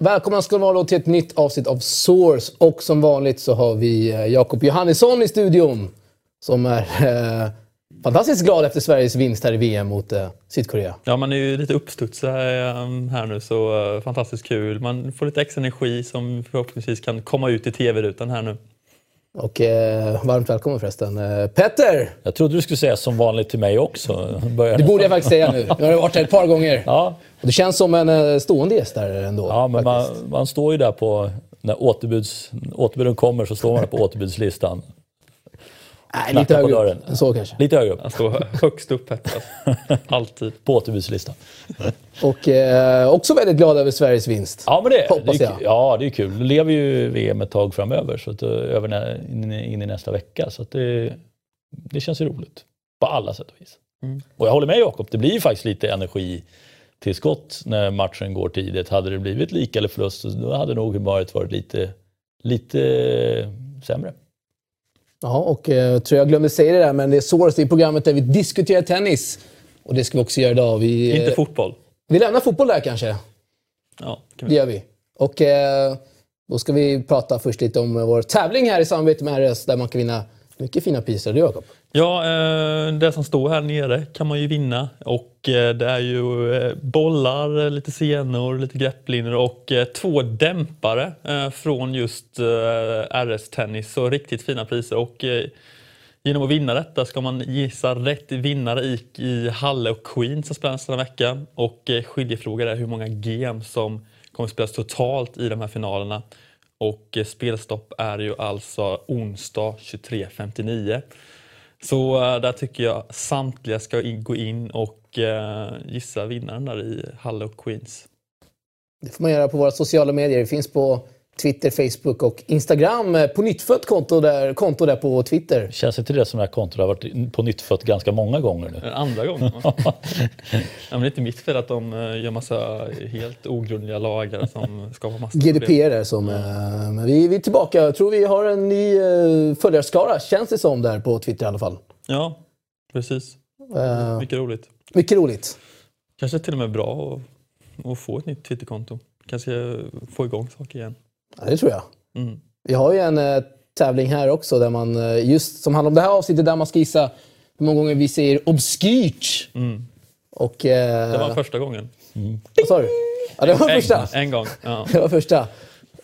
välkomna ska ni vara då till ett nytt avsnitt av Source. Och som vanligt så har vi eh, Jakob Johannesson i studion. Som är eh, fantastiskt glad efter Sveriges vinst här i VM mot eh, Sydkorea. Ja, man är ju lite uppstudsad här nu, så uh, fantastiskt kul. Man får lite extra energi som förhoppningsvis kan komma ut i tv-rutan här nu. Och eh, varmt välkommen förresten. Eh, Petter! Jag trodde du skulle säga som vanligt till mig också. Det borde jag faktiskt säga nu. Nu har du varit här ett par gånger. Ja. Det känns som en eh, stående gäst där ändå. Ja, men man, man, står ju där på... När återbuds, återbuden kommer så står man på återbudslistan. Nej, lite högre upp. Så kanske. Lite högre upp. Han står högst upp Petter. Alltid. På återbudslistan. Och eh, också väldigt glad över Sveriges vinst. Ja, men det, Hoppas det jag. Ja, det är kul. Nu lever ju VM ett tag framöver, så att, eh, över nä, in, in i nästa vecka. Så att det, det känns ju roligt. På alla sätt och vis. Mm. Och jag håller med Jakob, det blir ju faktiskt lite energitillskott när matchen går tidigt. Hade det blivit lika eller förlust, då hade nog humöret varit lite, lite sämre. Ja, och eh, tror jag glömde säga det där, men det är det är programmet där vi diskuterar tennis. Och det ska vi också göra idag. Vi, Inte fotboll. Vi lämnar fotboll där kanske. Ja, det gör vi. Och eh, då ska vi prata först lite om vår tävling här i samarbete med RS där man kan vinna mycket fina priser. Du Jakob? Ja, eh, det som står här nere kan man ju vinna. Och eh, det är ju eh, bollar, lite senor, lite grepplinor och två dämpare från just RS Tennis. Så riktigt fina priser. Och genom att vinna detta ska man gissa rätt vinnare i, Halle och Queen som spelas denna vecka. Och skiljefråga är hur många game som kommer spelas totalt i de här finalerna. Och spelstopp är ju alltså onsdag 23.59. Så uh, där tycker jag samtliga ska gå in och uh, gissa vinnaren där i Hall och Queens. Det får man göra på våra sociala medier. Det finns på Twitter, Facebook och Instagram. Eh, på nyttfött konto där, konto där på Twitter. Känns inte det som det här kontot har varit på nyttfött ganska många gånger nu? Den andra gången. ja, men det är inte mitt fel att de gör massa helt ogrundliga lagar som skapar massa GDPR är som... Men vi, vi är tillbaka. Jag tror vi har en ny följarskara, känns det som, där på Twitter i alla fall. Ja, precis. Uh, mycket roligt. Mycket roligt. Kanske till och med bra att, att få ett nytt Twitterkonto. Kanske få igång saker igen. Ja, det tror jag. Mm. Vi har ju en uh, tävling här också där man, uh, just som handlar om det här avsnittet, där man ska gissa hur många gånger vi säger obskyrt. Mm. Och, det var första gången. Mm. Vad sa du? Ja, det var en, första. En gång. Ja. Det var första.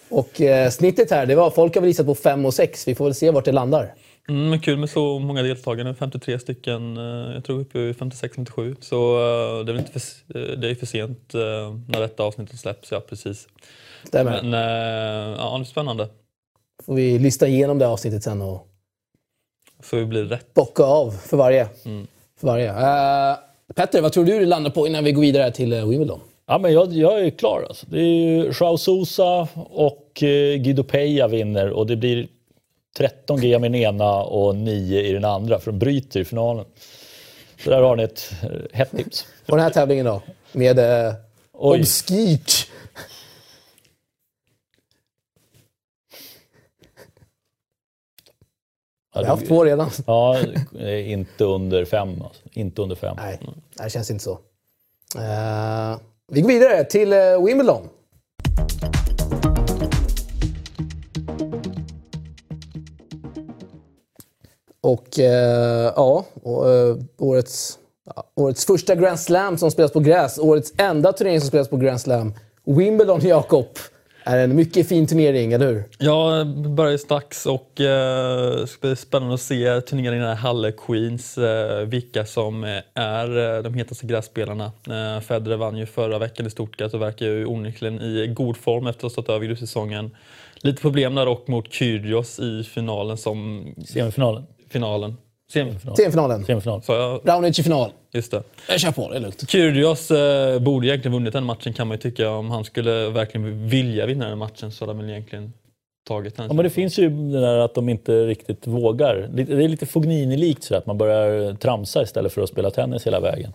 Och eh, snittet här, det var, folk har väl gissat på 5 och 6. Vi får väl se vart det landar. Mm, men kul med så många deltagare, 53 stycken. Jag tror uppe i 56-57. Så det är, inte för, det är för sent när detta avsnittet släpps. Ja, precis. Stämmer. Men ja, det är spännande. Får vi lista igenom det avsnittet sen och så vi blir rätt. bocka av för varje. Mm. För varje. Uh, Petter, vad tror du det landar på innan vi går vidare till Wimbledon? Ja, men jag, jag är klar. Alltså. Det är ju Joao Sousa och eh, Guido Peja vinner och det blir 13 game i den ena och 9 i den andra för de bryter i finalen. Så där har ni ett eh, hett tips. Och den här tävlingen då? Med eh, obskyrt. Vi har haft två redan. Ja, inte under fem. Alltså. Inte under fem. Nej, det känns inte så. Uh, vi går vidare till uh, Wimbledon. Och eh, ja, eh, årets, ja, årets första Grand Slam som spelas på gräs. Årets enda turnering som spelas på Grand Slam. Wimbledon, Jakob, är en mycket fin turnering, eller hur? Ja, börjar strax och eh, det ska bli spännande att se turneringen i Halle Queens. Eh, vilka som är eh, de hetaste grässpelarna. Eh, Federer vann ju förra veckan i Stuttgart och verkar ju onekligen i god form efter att ha stått över grussäsongen. Lite problem där dock mot Kyrgios i finalen som... Semifinalen? Finalen. Semifinalen. Semifinalen. Semifinal. Så jag... Roundage i final. Just det. Jag kör på, det är lugnt. Kyrgios eh, borde egentligen vunnit den matchen kan man ju tycka. Om han skulle verkligen vilja vinna den matchen så hade han väl egentligen tagit den. Ja, men det finns ju det där att de inte riktigt vågar. Det är lite Fognini-likt så att man börjar tramsa istället för att spela tennis hela vägen.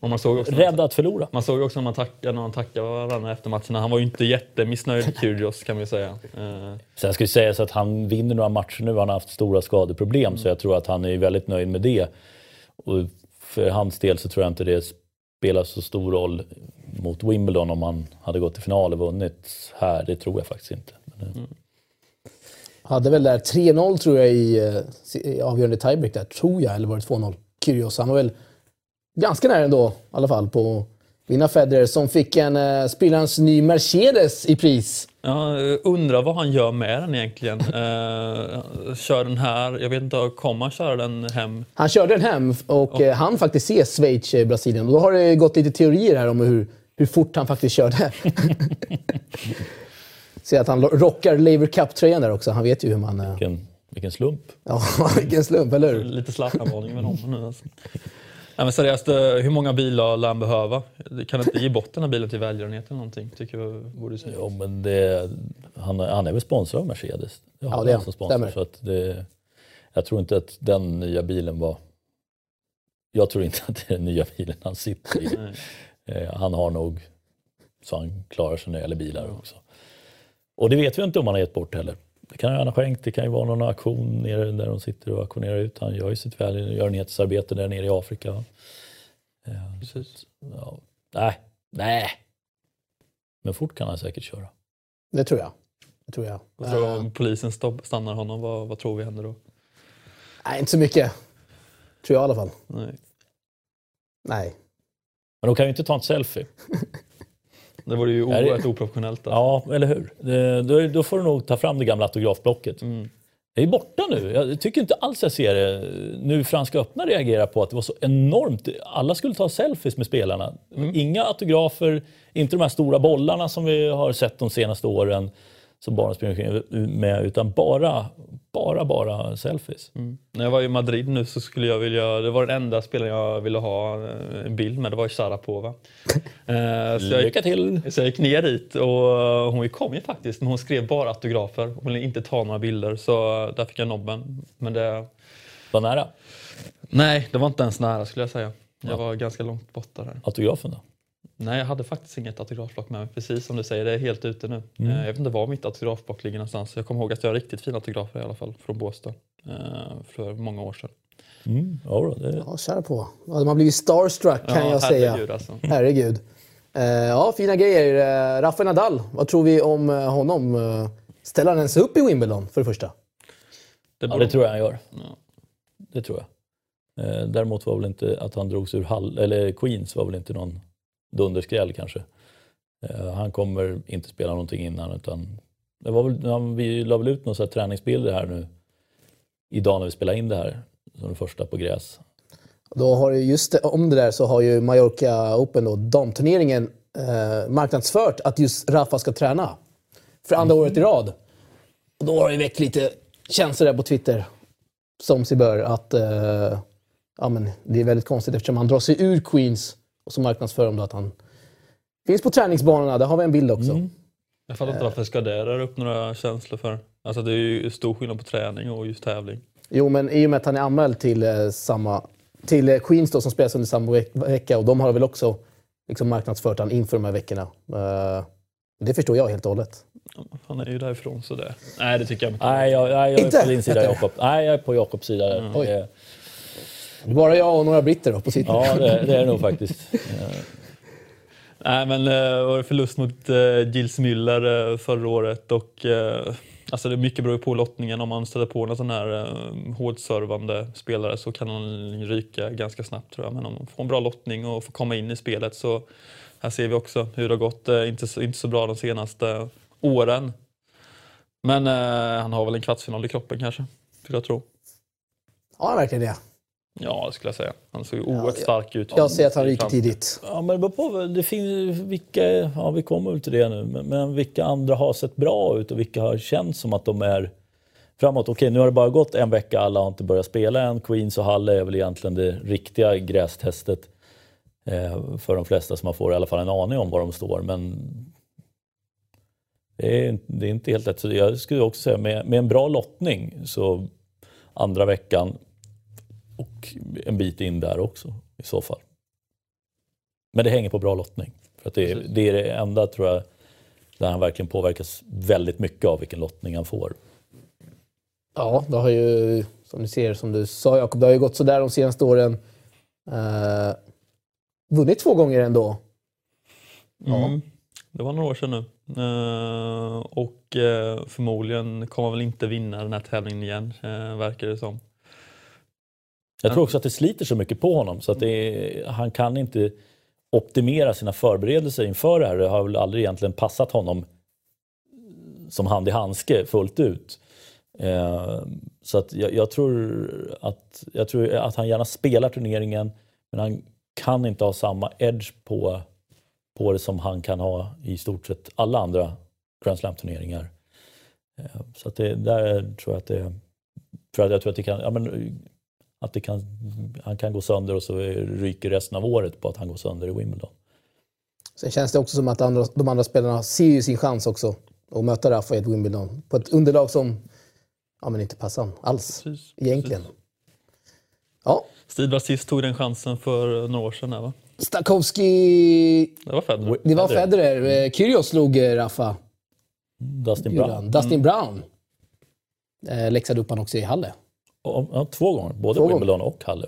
Och man såg också Rädd att förlora. Man såg också när man tackade, när man tackade varandra efter matcherna. Han var ju inte jättemissnöjd, Kyrgios, kan man ju säga. Uh. Sen ska ju sägas att han vinner några matcher nu. Han har haft stora skadeproblem, mm. så jag tror att han är väldigt nöjd med det. Och för hans del så tror jag inte det spela så stor roll mot Wimbledon om han hade gått till final och vunnit här. Det tror jag faktiskt inte. Men, mm. Hade väl där 3-0 tror jag i, eh, i avgörande tiebreak där, tror jag. Eller var det 2-0? Kyrgios. Han var väl ganska nära ändå, i alla fall, på vinna Federer som fick en uh, spillarens ny Mercedes i pris. Ja, undrar vad han gör med den egentligen. Uh, kör den här, jag vet inte, kommer han köra den hem? Han körde den hem och oh. uh, han faktiskt se Schweiz, Brasilien. Och då har det gått lite teorier här om hur, hur fort han faktiskt körde. Ser att han rockar Laver Cup-tröjan där också. Han vet ju hur man... Uh... Vilken, vilken slump. Ja, vilken slump, eller hur? Lite Zlatan-varning med honom nu alltså. Nej, men seriöst, eh, hur många bilar lär han behöva? Kan inte ge bort den här bilen till välgörenhet eller någonting? Tycker jag borde. Jo, men det, han, han är väl sponsrad av Mercedes? Det ja, det är han. Sponsor, så att det, jag tror inte att den nya bilen var... Jag tror inte att det är den nya bilen han sitter i. Eh, han har nog så han klarar sig när det gäller bilar också. Och det vet vi inte om han har gett bort heller. Det kan han ha skänkt, det kan ju vara någon auktion nere där de sitter och auktionerar ut. Han gör ju sitt välgörenhetsarbete där nere i Afrika. Precis. Ja. Nej, nej. Men fort kan han säkert köra. Det tror jag. Det tror jag. jag tror om polisen stannar honom, vad, vad tror vi händer då? Nej, inte så mycket. Tror jag i alla fall. Nej. Nej. Men de kan ju inte ta en selfie. Det vore ju oerhört oprofessionellt. Då. Ja, eller hur? Det, då, då, får du nog ta fram det gamla autografblocket. Mm. Det är borta nu. Jag tycker inte alls jag ser det. Nu Franska öppna reagerar på att det var så enormt. Alla skulle ta selfies med spelarna. Mm. Inga autografer, inte de här stora bollarna som vi har sett de senaste åren som barnen springer med, utan bara, bara, bara selfies. Mm. När jag var i Madrid nu så skulle jag vilja, det var den enda spelaren jag ville ha eh, en bild med, det var ju Sharapova. eh, så jag, Lycka till! Så jag gick ner dit och hon kom ju faktiskt, men hon skrev bara autografer. Hon ville inte ta några bilder, så där fick jag nobben. Men det... Var nära? Nej, det var inte ens nära skulle jag säga. Jag var ganska långt borta där. Autografen då? Nej, jag hade faktiskt inget autografblock med mig. Precis som du säger, det är helt ute nu. Mm. Eh, jag vet inte var mitt autografblock ligger någonstans. Jag kommer ihåg att jag har riktigt fina autografer i alla fall från Båstad eh, för många år sedan. Mm. Ja, det... ja, kära på. Ja, de har blivit starstruck kan ja, jag säga. Herregud, alltså. herregud. Eh, ja, fina grejer. Rafael Nadal, vad tror vi om honom? Ställer han ens upp i Wimbledon för det första? Det, ja, det tror jag han gör. Ja. Det tror jag. Däremot var väl inte att han drogs ur Hall, eller Queens var väl inte någon dunderskräll kanske. Eh, han kommer inte spela någonting innan utan det var väl, vi la väl ut några träningsbilder här nu idag när vi spelar in det här som den första på gräs. Då har just det, om det där så har ju Mallorca Open, då, damturneringen, eh, marknadsfört att just Rafa ska träna för andra mm. året i rad. Och då har det väckt lite känslor där på Twitter, som sig bör, att eh, ja, men det är väldigt konstigt eftersom han drar sig ur Queens och så marknadsför de då att han finns på träningsbanorna. Där har vi en bild också. Mm. Jag fattar inte varför ska det röra upp några känslor för? Alltså det är ju stor skillnad på träning och just tävling. Jo, men i och med att han är anmäld till eh, samma till eh, Queens då, som spelas under samma veck vecka och de har väl också liksom marknadsfört han inför de här veckorna. Uh, det förstår jag helt och hållet. Han är ju därifrån så det... Nej, det tycker jag inte. Nej, jag, jag, jag är på din sida Jakob. Nej, jag är på Jakobs sida. Mm. Oj. Bara jag och några britter då på sitt. Ja, det, det är det nog faktiskt. Nej, men det var förlust mot uh, Gilles Müller uh, förra året och uh, alltså det mycket beror på lottningen. Om man ställer på en sån här uh, hårdservande spelare så kan han ryka ganska snabbt tror jag. Men om man får en bra lottning och får komma in i spelet så här ser vi också hur det har gått. Inte, så, inte så bra de senaste åren. Men han har väl en kvartsfinal i kroppen kanske, skulle jag tro. Har han verkligen det? Ja, det skulle jag säga. Han såg oerhört ja, stark ut. Jag ser att han ryker tidigt. Ja, men det på, det finns vilka, ja vi kommer väl till det nu, men, men, vilka andra har sett bra ut och vilka har känts som att de är framåt? Okej, nu har det bara gått en vecka, alla har inte börjat spela än. Queens och Halle är väl egentligen det riktiga grästestet eh, för de flesta som man får i alla fall en aning om var de står. Men det är, det är inte helt lätt. Så jag skulle också säga med, med en bra lottning så andra veckan och en bit in där också i så fall. Men det hänger på bra lottning. För att det, är, det är det enda, tror jag, där han verkligen påverkas väldigt mycket av vilken lottning han får. Ja, det har ju, som du ser, som du sa Jakob, det har ju gått sådär de senaste åren. Uh, vunnit två gånger ändå. Ja. Mm, det var några år sedan nu. Uh, och uh, förmodligen kommer väl inte vinna den här tävlingen igen, uh, verkar det som. Jag tror också att det sliter så mycket på honom så att är, han kan inte optimera sina förberedelser inför det här. Det har väl aldrig egentligen passat honom som hand i handske fullt ut. Eh, så att jag, jag, tror att, jag tror att han gärna spelar turneringen men han kan inte ha samma edge på, på det som han kan ha i stort sett alla andra Grand Slam-turneringar. Eh, så att det, där tror jag att det... För jag tror att det kan... Ja, men, att det kan, han kan gå sönder och så ryker resten av året på att han går sönder i Wimbledon. Sen känns det också som att andra, de andra spelarna ser ju sin chans också att möta Rafa i ett Wimbledon på ett underlag som ja, men inte passar alls precis, egentligen. Precis. Ja. Stig Brassist tog den chansen för några år sedan. va? Stakowski... Det var Federer. Det var Federer. Eh, Kyrgios slog eh, Rafa. Dustin Brown. Dustin mm. Brown. Eh, läxade upp han också i Halle. Ja, två gånger. Både två Wimbledon gånger. och Halle.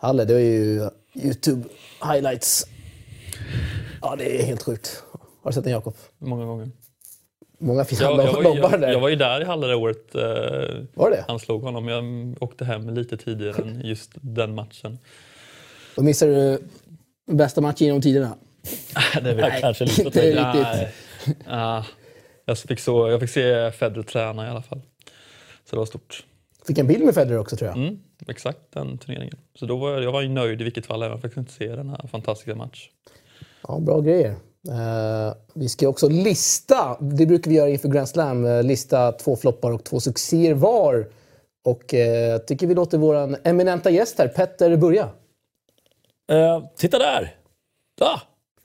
Halle, det var ju Youtube highlights. Ja, det är helt sjukt. Har du sett den Jakob? Många gånger. Många fina jag, jag, lobbar där. Jag var ju där i Halle det året eh, var det? han slog honom. Jag åkte hem lite tidigare än just den matchen. Då missade du bästa matchen genom tiderna. det vet jag kanske lite inte riktigt. Ja, jag, fick så, jag fick se Federer träna i alla fall. Så det var stort. Fick en bild med Federer också tror jag. Mm, exakt den turneringen. Så då var jag, jag var ju nöjd i vilket fall jag fick inte se den här fantastiska matchen. Ja, bra grejer. Uh, vi ska också lista, det brukar vi göra inför Grand Slam, uh, lista två floppar och två succéer var. Och uh, tycker vi låter vår eminenta gäst här, Petter, börja. Uh, titta där! Ah.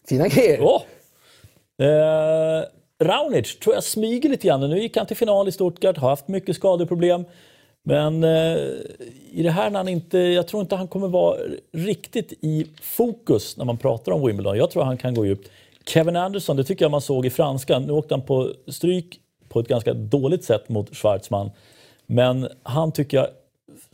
Fina grejer! Oh. Raunic tror jag smyger lite grann. Nu gick han till final i Stuttgart, har haft mycket skadeproblem. Men eh, i det här när han inte, jag tror inte han kommer vara riktigt i fokus när man pratar om Wimbledon. Jag tror han kan gå djupt. Kevin Anderson, det tycker jag man såg i franskan. Nu åkte han på stryk på ett ganska dåligt sätt mot Schwartzman. Men han tycker jag,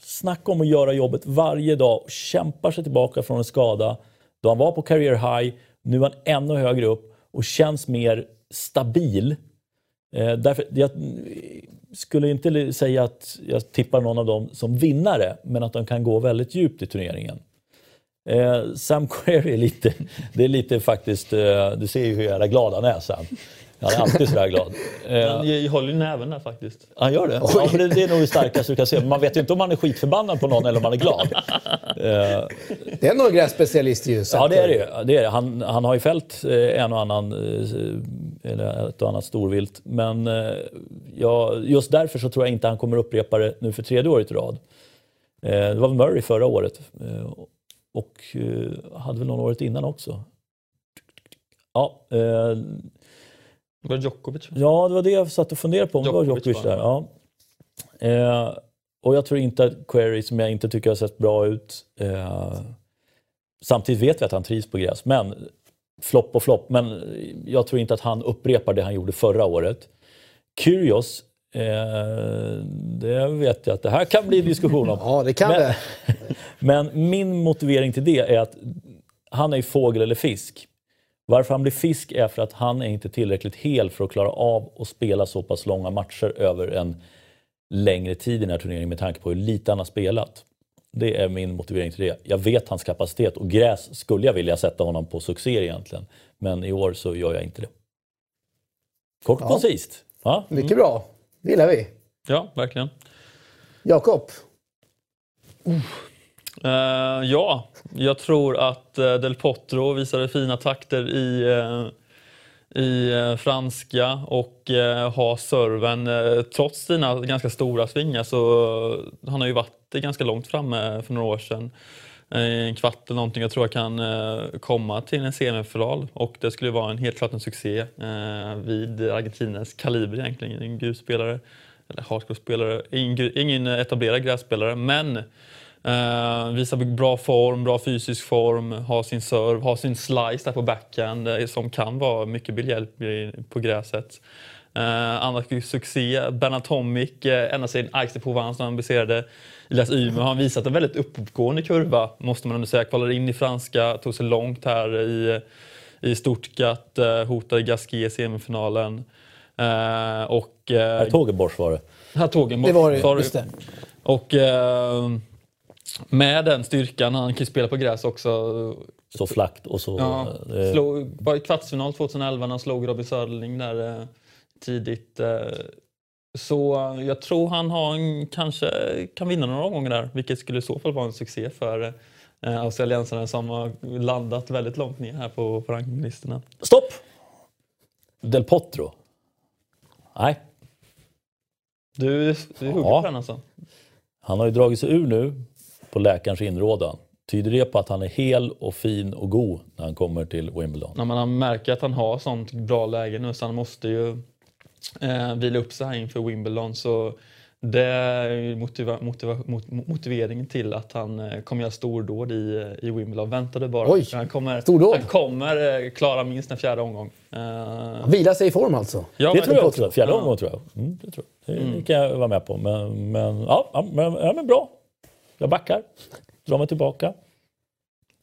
snacka om att göra jobbet varje dag och kämpar sig tillbaka från en skada. Då han var på career high, nu är han ännu högre upp och känns mer stabil. Eh, därför, jag skulle inte säga att jag tippar någon av dem som vinnare, men att de kan gå väldigt djupt i turneringen. Eh, Sam Querrey är lite, det är lite faktiskt, eh, du ser ju hur jävla glad han är Sam. Han är alltid sådär glad. Han eh, håller ju näven där faktiskt. Han gör det? Ja, det, det, är nog det starkaste du kan se. Man vet ju inte om han är skitförbannad på någon eller om han är glad. Eh, det är några grässpecialist ju. Ja, det är det, det är Han, han har ju fällt eh, en och annan, eller ett och annat storvilt. Men ja, just därför så tror jag inte han kommer upprepa det nu för tredje året i rad. Det var Murray förra året. Och hade väl någon året innan också. Ja, var det Djokovic? Ja, det var det jag satt och funderade på. Om Djokovic, det var Djokovic där. Ja. Eh, och jag tror inte att Query, som jag inte tycker har sett bra ut, eh, samtidigt vet vi att han trivs på gräs. Men flopp och flopp. Men jag tror inte att han upprepar det han gjorde förra året. Kyrgios, eh, det vet jag att det här kan bli diskussion om. ja, det kan men, det. men min motivering till det är att han är fågel eller fisk. Varför han blir fisk är för att han är inte tillräckligt hel för att klara av att spela så pass långa matcher över en längre tid i den här turneringen med tanke på hur lite han har spelat. Det är min motivering till det. Jag vet hans kapacitet och gräs skulle jag vilja sätta honom på succé egentligen. Men i år så gör jag inte det. Kort och ja. koncist. Ja. Mycket bra. Det gillar vi. Ja, verkligen. Jakob? Uh. Uh, ja, jag tror att uh, Del Potro visade fina takter i, uh, i franska och har serven. trots sina ganska stora svingar så han har ju varit ganska långt framme för några år sedan. En kvart eller någonting. Jag tror jag kan komma till en semifinal och det skulle vara en helt klart en succé vid Argentinas kaliber egentligen. En grusspelare, eller hardcore-spelare, ingen, ingen etablerad grässpelare men Uh, visar bra form, bra fysisk form, har sin serve, har sin slice där på backhand uh, som kan vara mycket behjälplig på gräset. Eh, andra succé, Bernard Tomic, eh, ända sedan Aix de Provence när han besegrade Elias Ymer har han visat en väldigt uppåtgående kurva, måste man ändå säga. Kvalade in i franska, tog sig långt här i, i Stuttgart, eh, hotade Gasquet i semifinalen. Eh, och, eh, Tågenborgs var det. här Tågenborg. Det var det, Sorry. just det. Och eh, med den styrkan, han kan ju spela på gräs också. Så flackt och så... Ja, eh, slog, var i kvartsfinal 2011 när han slog Robin Söderling där eh, tidigt. Eh, så jag tror han har en, kanske kan vinna några omgångar där, vilket skulle i så fall vara en succé för eh, australiensarna som har landat väldigt långt ner här på, på rankinglistorna. Stopp! Del Potro. Nej, Du, du hugger Ja. på den alltså? han har ju dragit sig ur nu på läkarens inrådan. Tyder det på att han är hel och fin och god när han kommer till Wimbledon? När man märker att han har sånt bra läge nu så han måste ju eh, vila upp sig här inför Wimbledon. Så det är ju motiva, motiva, mot, motiveringen till att han eh, kommer göra stordåd i, i Wimbledon. Vänta du bara. Oj, han kommer, stordåd. han kommer eh, klara minst en fjärde omgång. Eh, Vila sig i form alltså. ja, Det men- tror jag också. Fjärde Ja. omgången tror jag. Mm, det, tror jag. Det, det kan jag vara med på. Men, men, ja, ja, men, ja, men bra. Jag backar. Drar mig tillbaka.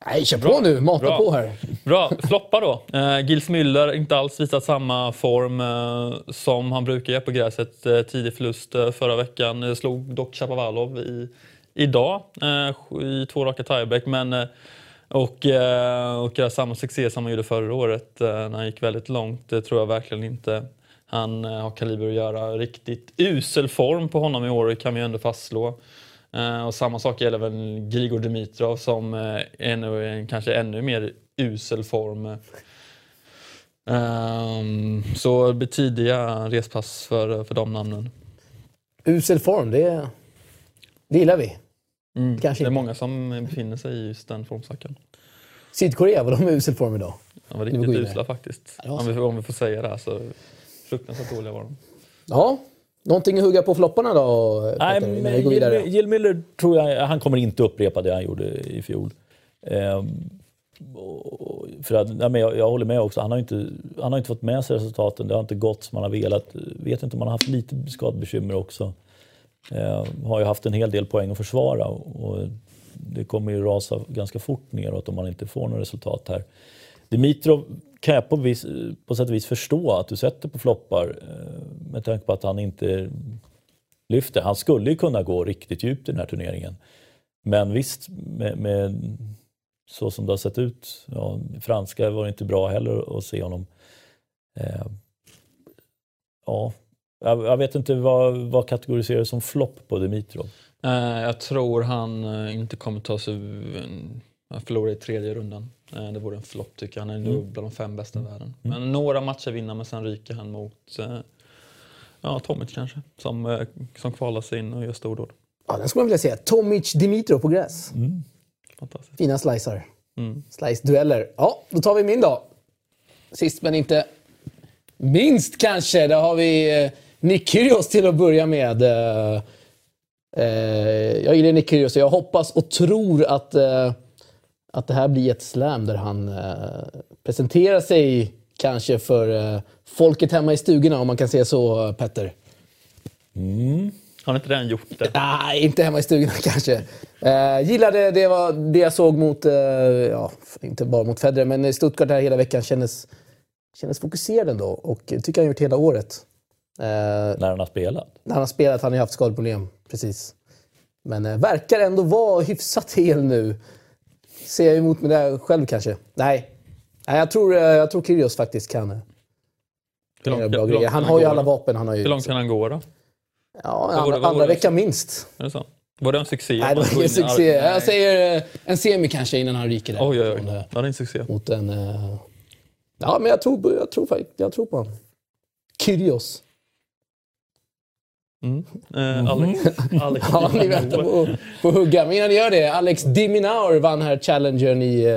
Nej, kör på nu. Mata Bra. på här. Bra, floppa då. Eh, Gils Müller inte alls visat samma form eh, som han brukar göra på gräset. Eh, tidig förlust eh, förra veckan. Eh, slog dock Chapovalov i, idag eh, i två raka tiebreak. Men, eh, och, eh, och göra samma succé som han gjorde förra året när han gick väldigt långt. Det tror jag verkligen inte han har kaliber att göra. Riktigt usel form på honom i år kan vi ändå fastslå. Eh, och samma sak gäller väl Grigor Dimitrov som eh, ännu, är en kanske ännu mer usel form. Ehm, så det blir tidiga respass för, för de namnen. Usel form, det, det gillar vi. Mm. Kanske det är inte. många som befinner sig i just den formsvackan. Sydkorea, var de i usel form idag? De var riktigt usla faktiskt. Ja, Om vi, om vi får säga det. här Så fruktansvärt dåliga var de. Ja, någonting att hugga på flopparna då, Nej, men vi går vidare? Jill, Jill Miller tror jag, han kommer inte upprepa det han gjorde i fjol. Ehm, för att, nej, men jag, jag håller med också, han har, inte, han har inte fått med sig resultaten. Det har inte gått som han har velat. Vet inte om han har haft lite skadebekymmer också. Ehm, har ju haft en hel del poäng att försvara och det kommer ju rasa ganska fort neråt om man inte får något resultat här. Dimitrov kan jag på, vis, på sätt och vis förstå att du sätter på floppar eh, med tanke på att han inte lyfter. Han skulle ju kunna gå riktigt djupt i den här turneringen. Men visst, med, med så som det har sett ut, ja, franska var inte bra heller att se honom. Eh, ja, jag, jag vet inte vad, vad kategoriserar som flopp på Dimitrov. Eh, jag tror han eh, inte kommer ta sig eh, han förlorar i tredje rundan. Eh, det vore en flopp tycker jag. Han är nog Mm. bland de fem bästa i världen. Men några matcher vinner men sen ryker han mot eh, ja, Tomic kanske. Som, eh, som kvalar sig in och gör stordåd. Ja, den skulle man vilja se. Tomic Dimitrov på gräs. Fantastiskt. Fina slicer. Mm. Slice-dueller. Ja, då tar vi min då. Sist men inte minst kanske. Där har vi eh, Nick Kyrgios till att börja med. Eh, eh, jag gillar Nick Kyrgios och jag hoppas och tror att, eh, att det här blir ett slam där han eh, presenterar sig kanske för eh, folket hemma i stugorna om man kan säga så, Petter. Har inte redan gjort det? Nej, inte hemma i stugorna kanske. Eh, gillade det, var det jag såg mot, eh, ja, inte bara mot Federer, men Stuttgart här hela veckan kändes, kändes fokuserad ändå. Och det tycker jag han gjort hela året. Eh, När han har spelat. när han har spelat, han har ju haft skadeproblem, precis. Men eh, verkar ändå vara hyfsat hel nu. Ser jag emot mig där själv kanske? Nej. Nej jag tror, eh, jag tror Kyrgios faktiskt kan, eh, Hur långt, bra grejer. Han har ju alla vapen. Han har ju, Hur långt kan han gå då? Ja, andra, andra veckan minst. Är det så? Var det en succé? Nej, det var ingen succé. Jag säger eh, en semi kanske innan han ryker där. Oj, oj, oj. Ja, det är en succé. Mot en... Ja, men jag tror, jag tror, jag tror på honom. Kyrgios. Mm. Eh, Alex, Alex Ja, ni väntar på, på att hugga. Men innan ni gör det. Alex Diminaur vann här challengern i... eh,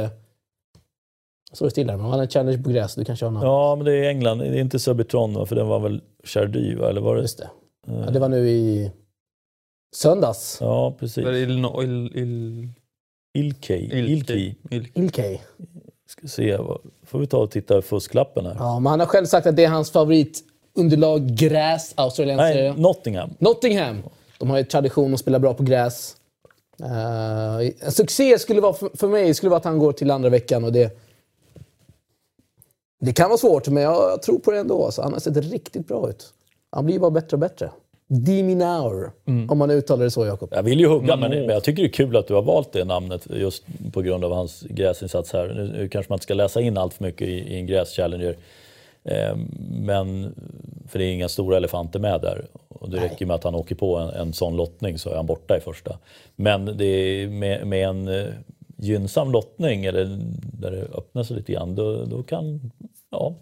Jag står still där, men han vann en challenge på gräs. Du kanske har namn? Ja, men det är England. Det är inte Subitron, för den var väl Chardy, va? eller var det? Just det. Ja, det var nu i söndags. Ja, precis. Var det Illino- Il, il, Ilkey. Ilkey. Ilkey. Il, Ilkay. Ska se, vad- får vi ta och titta i fusklappen här. Ja, men han har själv sagt att det är hans favorit underlag gräs, australiensare. Nej, Nottingham. Nottingham. De har ju tradition att spela bra på gräs. Uh, en succé skulle vara, för, för mig skulle vara att han går till andra veckan och det... Det kan vara svårt, men jag, jag tror på det ändå. Alltså, han har sett riktigt bra ut. Han blir bara bättre och bättre. Diminaur, mm. om man uttalar det så, Jakob. Jag vill ju hugga, men, men, jag tycker det är kul att du har valt det namnet just på grund av hans gräsinsats här. Nu, nu kanske man inte ska läsa in allt för mycket i, i en gräs-challenger. Eh, men, för det är inga stora elefanter med där. Och det Nej. räcker med att han åker på en, en sån lottning så är han borta i första. Men det är med, med en uh, gynnsam lottning, eller där det öppnar sig lite grann, då, då kan... Ja.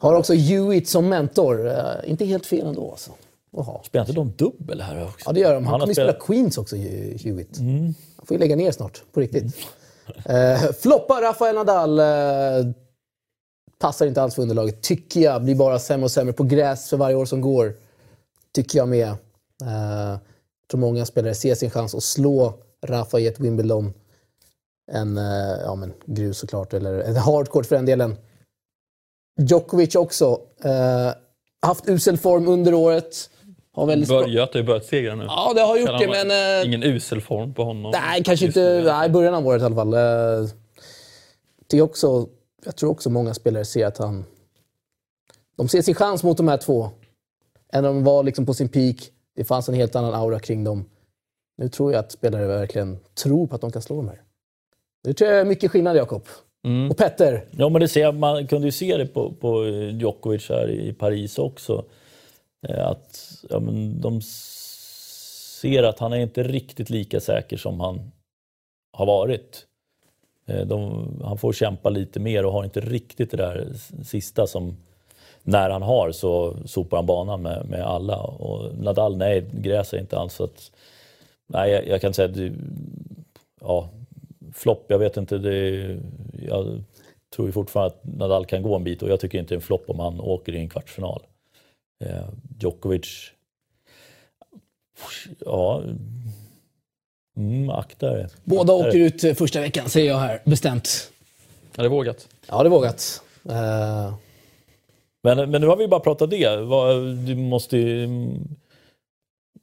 Har också Hewitt som mentor. Uh, inte helt fel ändå alltså. Oha. Spelar inte de dubbel här också? Ja, det gör de. Han, han kommer ju spela Queens också, Hewitt. Mm. Han får ju lägga ner snart, på riktigt. Mm. Uh, floppar Rafael Nadal. Uh, Passar inte alls för underlaget, tycker jag. Blir bara sämre och sämre på gräs för varje år som går. Tycker jag med. Uh, tror många spelare ser sin chans att slå Rafa i ett Wimbledon. En uh, ja, men, grus såklart, eller en hardcourt för den delen. Djokovic också. Uh, haft usel form under året. Har väldigt börjat, det har börjat segra nu. Ja, det har gjort det, men... Uh, ingen usel form på honom. Nej, kanske inte nej, i början av året i alla fall. Uh, är också jag tror också många spelare ser att han... De ser sin chans mot de här två. Än de var liksom på sin peak. Det fanns en helt annan aura kring dem. Nu tror jag att spelare verkligen tror på att de kan slå dem här. Det tror jag är mycket skillnad, Jakob. Mm. Och Petter? Ja, men det ser, man kunde ju se det på, på Djokovic här i Paris också. Eh, att ja, men de ser att han är inte riktigt lika säker som han har varit. Eh, de, han får kämpa lite mer och har inte riktigt det där sista som när han har så sopar han banan med, med alla. Och Nadal, nej, gräs är inte alls så att... Nej, jag, jag kan säga att... Ja, flopp, jag vet inte. Det, jag tror ju fortfarande att Nadal kan gå en bit och jag tycker inte det är en flopp om han åker i en kvartsfinal. Eh, Djokovic... Ja, Mm, akta dig. Båda åker ut eh, första veckan, säger jag här bestämt. Ja, det är vågat. Ja, det är vågat. Uh... Men, men nu har vi bara pratat det. Du måste ju...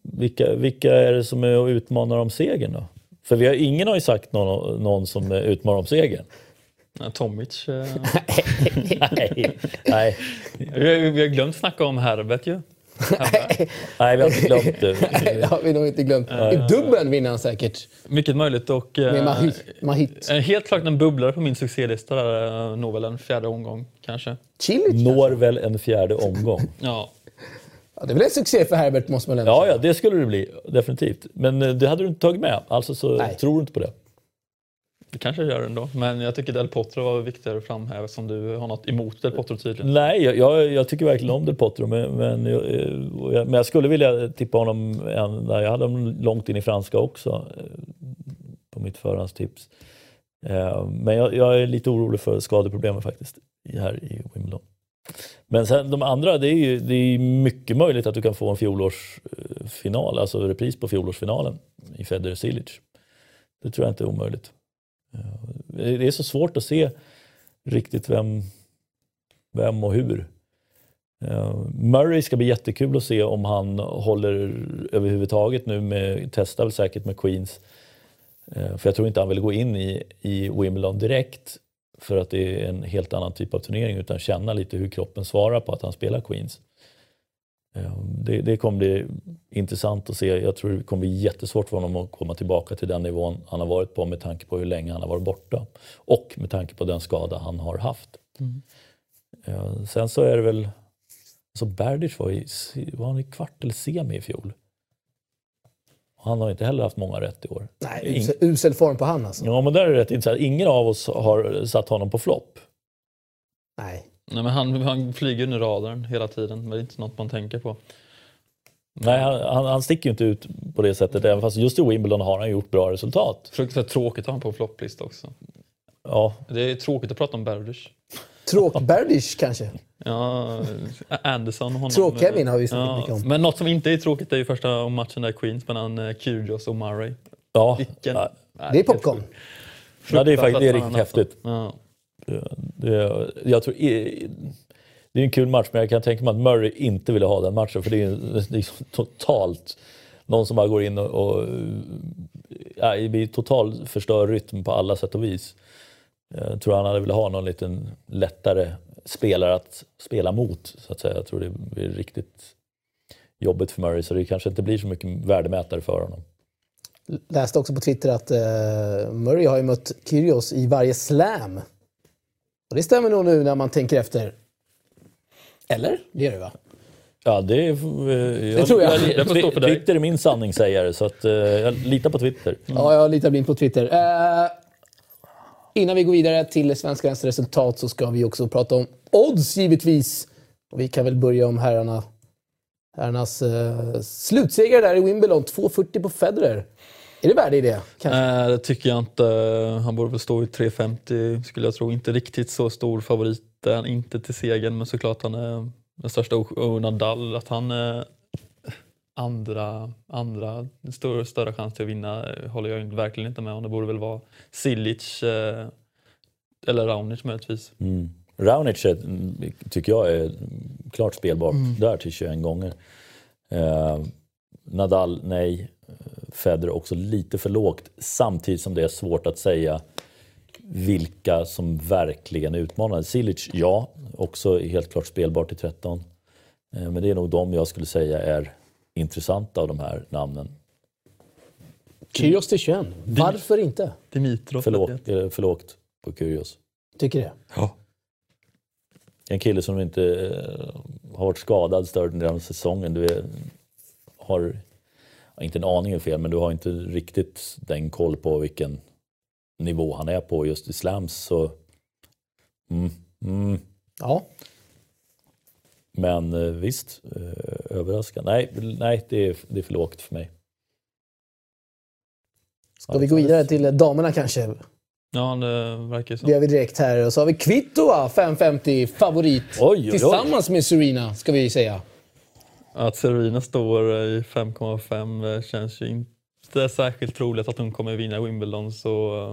Vilka, vilka är det som är och utmanar om segern då? För vi har, ingen har ju sagt någon, någon som utmanar om segern. Tomic. Eh... nej, nej. Vi, vi har glömt snacka om Herbert ju. Nej, vi har inte glömt det. Nej, det har vi nog inte glömt. I dubbeln vinner han säkert. Mycket möjligt. Och, Med Mahit. Mahit. Eh, helt klart en bubblare på min succélista. Där, eh, når väl en fjärde omgång kanske. Chilich, Når kanske. väl en fjärde omgång. ja. ja. Det är väl en succé för Herbert måste man ändå Ja, ja, det skulle det bli. Definitivt. Men eh, det hade du inte tagit med. Alltså så Nej. tror du inte på det. Det kanske jag gör ändå, men jag tycker Del Potro var viktigare att framhäva som du har något emot Del Potro tydligen. Nej, jag, jag, jag tycker verkligen om Del Potro, men, men jag, eh, men jag skulle vilja tippa honom, en, jag hade honom långt in i franska också eh, på mitt förhandstips. Eh, men jag, jag är lite orolig för skadeproblemen faktiskt här i Wimbledon. Men sen de andra, det är ju det är mycket möjligt att du kan få en fjolårsfinal, alltså repris på fjolårsfinalen i Federer Silic. Det tror jag inte är omöjligt. Det är så svårt att se riktigt vem, vem och hur. Murray ska bli jättekul att se om han håller överhuvudtaget nu med, testar väl säkert med Queens. För jag tror inte han vill gå in i, i Wimbledon direkt för att det är en helt annan typ av turnering utan känna lite hur kroppen svarar på att han spelar Queens. Det, det kommer bli intressant att se. Jag tror det kommer bli jättesvårt för honom att komma tillbaka till den nivån han har varit på med tanke på hur länge han har varit borta. Och med tanke på den skada han har haft. Mm. Sen så är det väl... Alltså Berdych var, i, var han i kvart eller semi i fjol. Han har inte heller haft många rätt i år. Nej, usel form på han alltså. Ja, men där är det rätt intressant. Ingen av oss har satt honom på flopp. Nej. Nej, men han, han flyger under radarn hela tiden, men det är inte något man tänker på. Nej, han, han sticker ju inte ut på det sättet, även fast just i Wimbledon har han gjort bra resultat. Fruktansvärt tråkigt att ha honom på flopplista också. Ja. Det är tråkigt att prata om Berdych. Tråk-Berdych kanske? Ja, Anderson. Honom, Tråk-Kevin har vi snackat ja, mycket om. Men något som inte är tråkigt är ju första matchen där Queens mellan eh, Kyrgios och Murray. Ja. Vilken, ja. Det är popcorn. Ja, det är, faktiskt, det är riktigt häftigt. Ja. Det, jag tror, det är en kul match, men jag kan tänka mig att Murray inte ville ha den matchen för det är, det är liksom totalt någon som bara går in och, och ja, det blir totalt, förstör rytm på alla sätt och vis. Jag tror han hade velat ha någon liten lättare spelare att spela mot. Så att säga. Jag tror det blir riktigt jobbigt för Murray så det kanske inte blir så mycket värdemätare för honom. Läste också på Twitter att uh, Murray har ju mött Kyrgios i varje slam. Och det stämmer nog nu när man tänker efter. Eller? Det gör det va? Ja, det, jag, det tror jag. jag, jag dig. Twitter är min sanningssägare, så att, uh, jag litar på Twitter. Mm. Ja, jag litar blint på Twitter. Uh, innan vi går vidare till Svenskans resultat så ska vi också prata om odds givetvis. Och vi kan väl börja om herrarna. Herrarnas uh, slutsegrare där i Wimbledon, 2,40 på Federer. Är det värde i det? Nej, det tycker jag inte. Han borde väl stå i 3,50 skulle jag tro. Inte riktigt så stor favorit inte till segern, men såklart han är den största och Nadal, att han är andra, andra större, större chans till att vinna håller jag verkligen inte med om. Det borde väl vara Silic eh, eller Raonic möjligtvis. Mm. Raonic är, tycker jag är klart spelbart mm. där till 21 gånger. Eh, Nadal, nej. Federer också lite för lågt samtidigt som det är svårt att säga vilka som verkligen utmanar. Silic, ja, också helt klart spelbart till 13. Eh, men det är nog de jag skulle säga är intressanta av de här namnen. Kyrgios till 21. Varför inte? Dimitrov. För lågt, eh, för lågt på Kyrgios. Tycker det? Ja. En kille som inte eh, har varit skadad större delen av säsongen. Du har, inte en aning är fel, men du har inte riktigt den koll på vilken nivå han är på just i slams. Så, mm, mm. Ja. Men eh, visst, eh, överraskande. Nej, nej det, är, det är för lågt för mig. Ska vi gå vidare till damerna kanske? Ja, det verkar så. Det gör vi direkt här. Och så har vi Kvitova, 5.50, favorit. Oj, oj, Tillsammans med Serena, ska vi säga. Att Serena står i 5,5 eh, känns ju inte särskilt troligt att hon kommer vinna Wimbledon. Så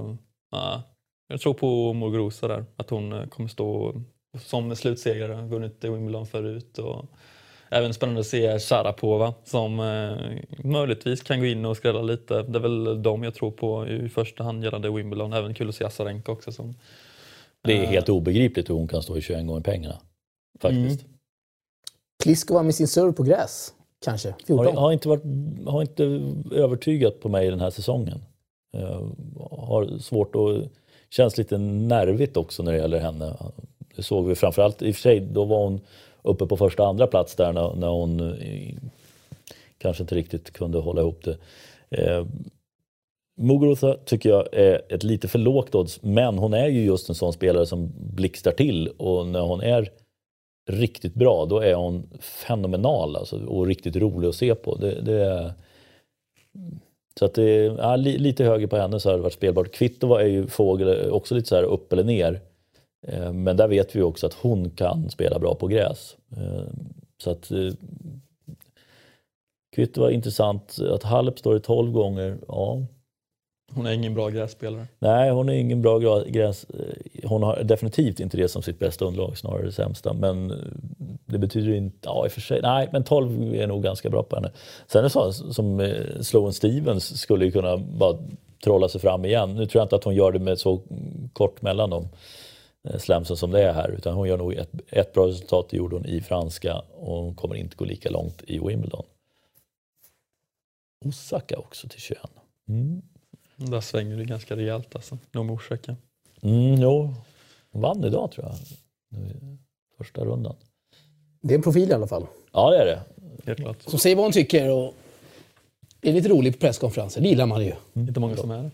uh, jag tror på Muguruza där, att hon kommer stå som slutsegrare, vunnit Wimbledon förut. Och även spännande att se Sharapova som eh, möjligtvis kan gå in och skrälla lite. Det är väl de jag tror på i första hand gällande Wimbledon. Även kul att se Azarenka också. Som, det är eh, helt obegripligt hur hon kan stå i 21 gånger pengarna. Faktiskt. Mm. Pliskova med sin serve på gräs, kanske? 14? Har, har, inte varit, har inte övertygat på mig den här säsongen. Jag har svårt att... Känns lite nervigt också när det gäller henne. Det såg vi framförallt, i och för sig, då var hon uppe på första andra plats där när, när hon eh, kanske inte riktigt kunde hålla ihop det. Eh, Muguruza tycker jag är ett lite för lågt odds, men hon är ju just en sån spelare som blixtrar till och när hon är riktigt bra, då är hon fenomenal alltså, och riktigt rolig att se på. Det, det är, så att det är ja, lite högre på henne så har det varit spelbart. Kvitto är ju fågel, också lite så här upp eller ner. Eh, men där vet vi också att hon kan spela bra på gräs. Eh, så att eh, Kvitto var intressant. Att Halep står i 12 gånger, ja. Hon är ingen bra grässpelare. Nej, hon är ingen bra gräs... Eh, hon har definitivt inte det som sitt bästa underlag, snarare det sämsta. Men eh, det betyder inte... Ja, i och för sig. Nej, men 12 är nog ganska bra på henne. Sen är det så som eh, Sloan Stevens skulle ju kunna bara trolla sig fram igen. Nu tror jag inte att hon gör det med så kort mellan dem. Slamsen som det är här. Utan hon gör nog ett, ett bra resultat, det gjorde hon i franska och hon kommer inte gå lika långt i Wimbledon. Osaka också till 21. Mm. Där svänger det ganska rejält alltså, nog Osaka. Mm, jo, hon vann idag tror jag, första rundan. Det är en profil i alla fall. Ja, det är det. Helt klart. Som säger vad hon tycker och är lite rolig på presskonferenser. Det gillar man ju. Mm. Inte många som är det.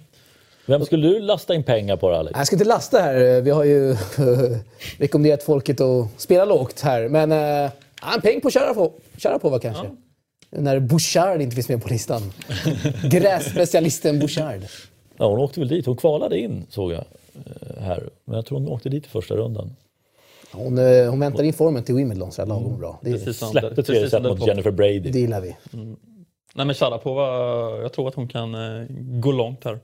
Vem skulle du lasta in pengar på Alex? Jag ska inte lasta här. Vi har ju rekommenderat folket att spela lågt här. Men äh, en peng på Sharapova kanske. Ja. När Bouchard inte finns med på listan. Grässpecialisten Bouchard. Ja, hon åkte väl dit. Hon kvalade in såg jag eh, här. Men jag tror hon åkte dit i första rundan. Hon, eh, hon väntar in formen till Wimbledon så är lagom bra. Det är Släppte tredje set mot Jennifer Brady. Det gillar vi. Mm. Nej men Sharapova, jag tror att hon kan gå långt här.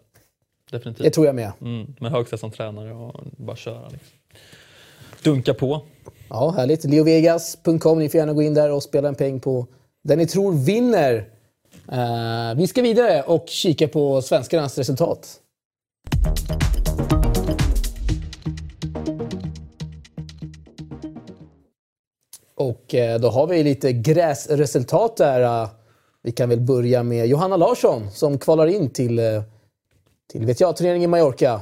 Definitivt. Det tror jag med. Mm, med Högstedt som tränare och bara köra. Liksom. Dunka på. Ja, härligt. Leovegas.com. Ni får gärna gå in där och spela en peng på den ni tror vinner. Eh, vi ska vidare och kika på svenskarnas resultat. Och eh, då har vi lite gräsresultat där. Eh. Vi kan väl börja med Johanna Larsson som kvalar in till, eh, till VTA-turneringen i Mallorca.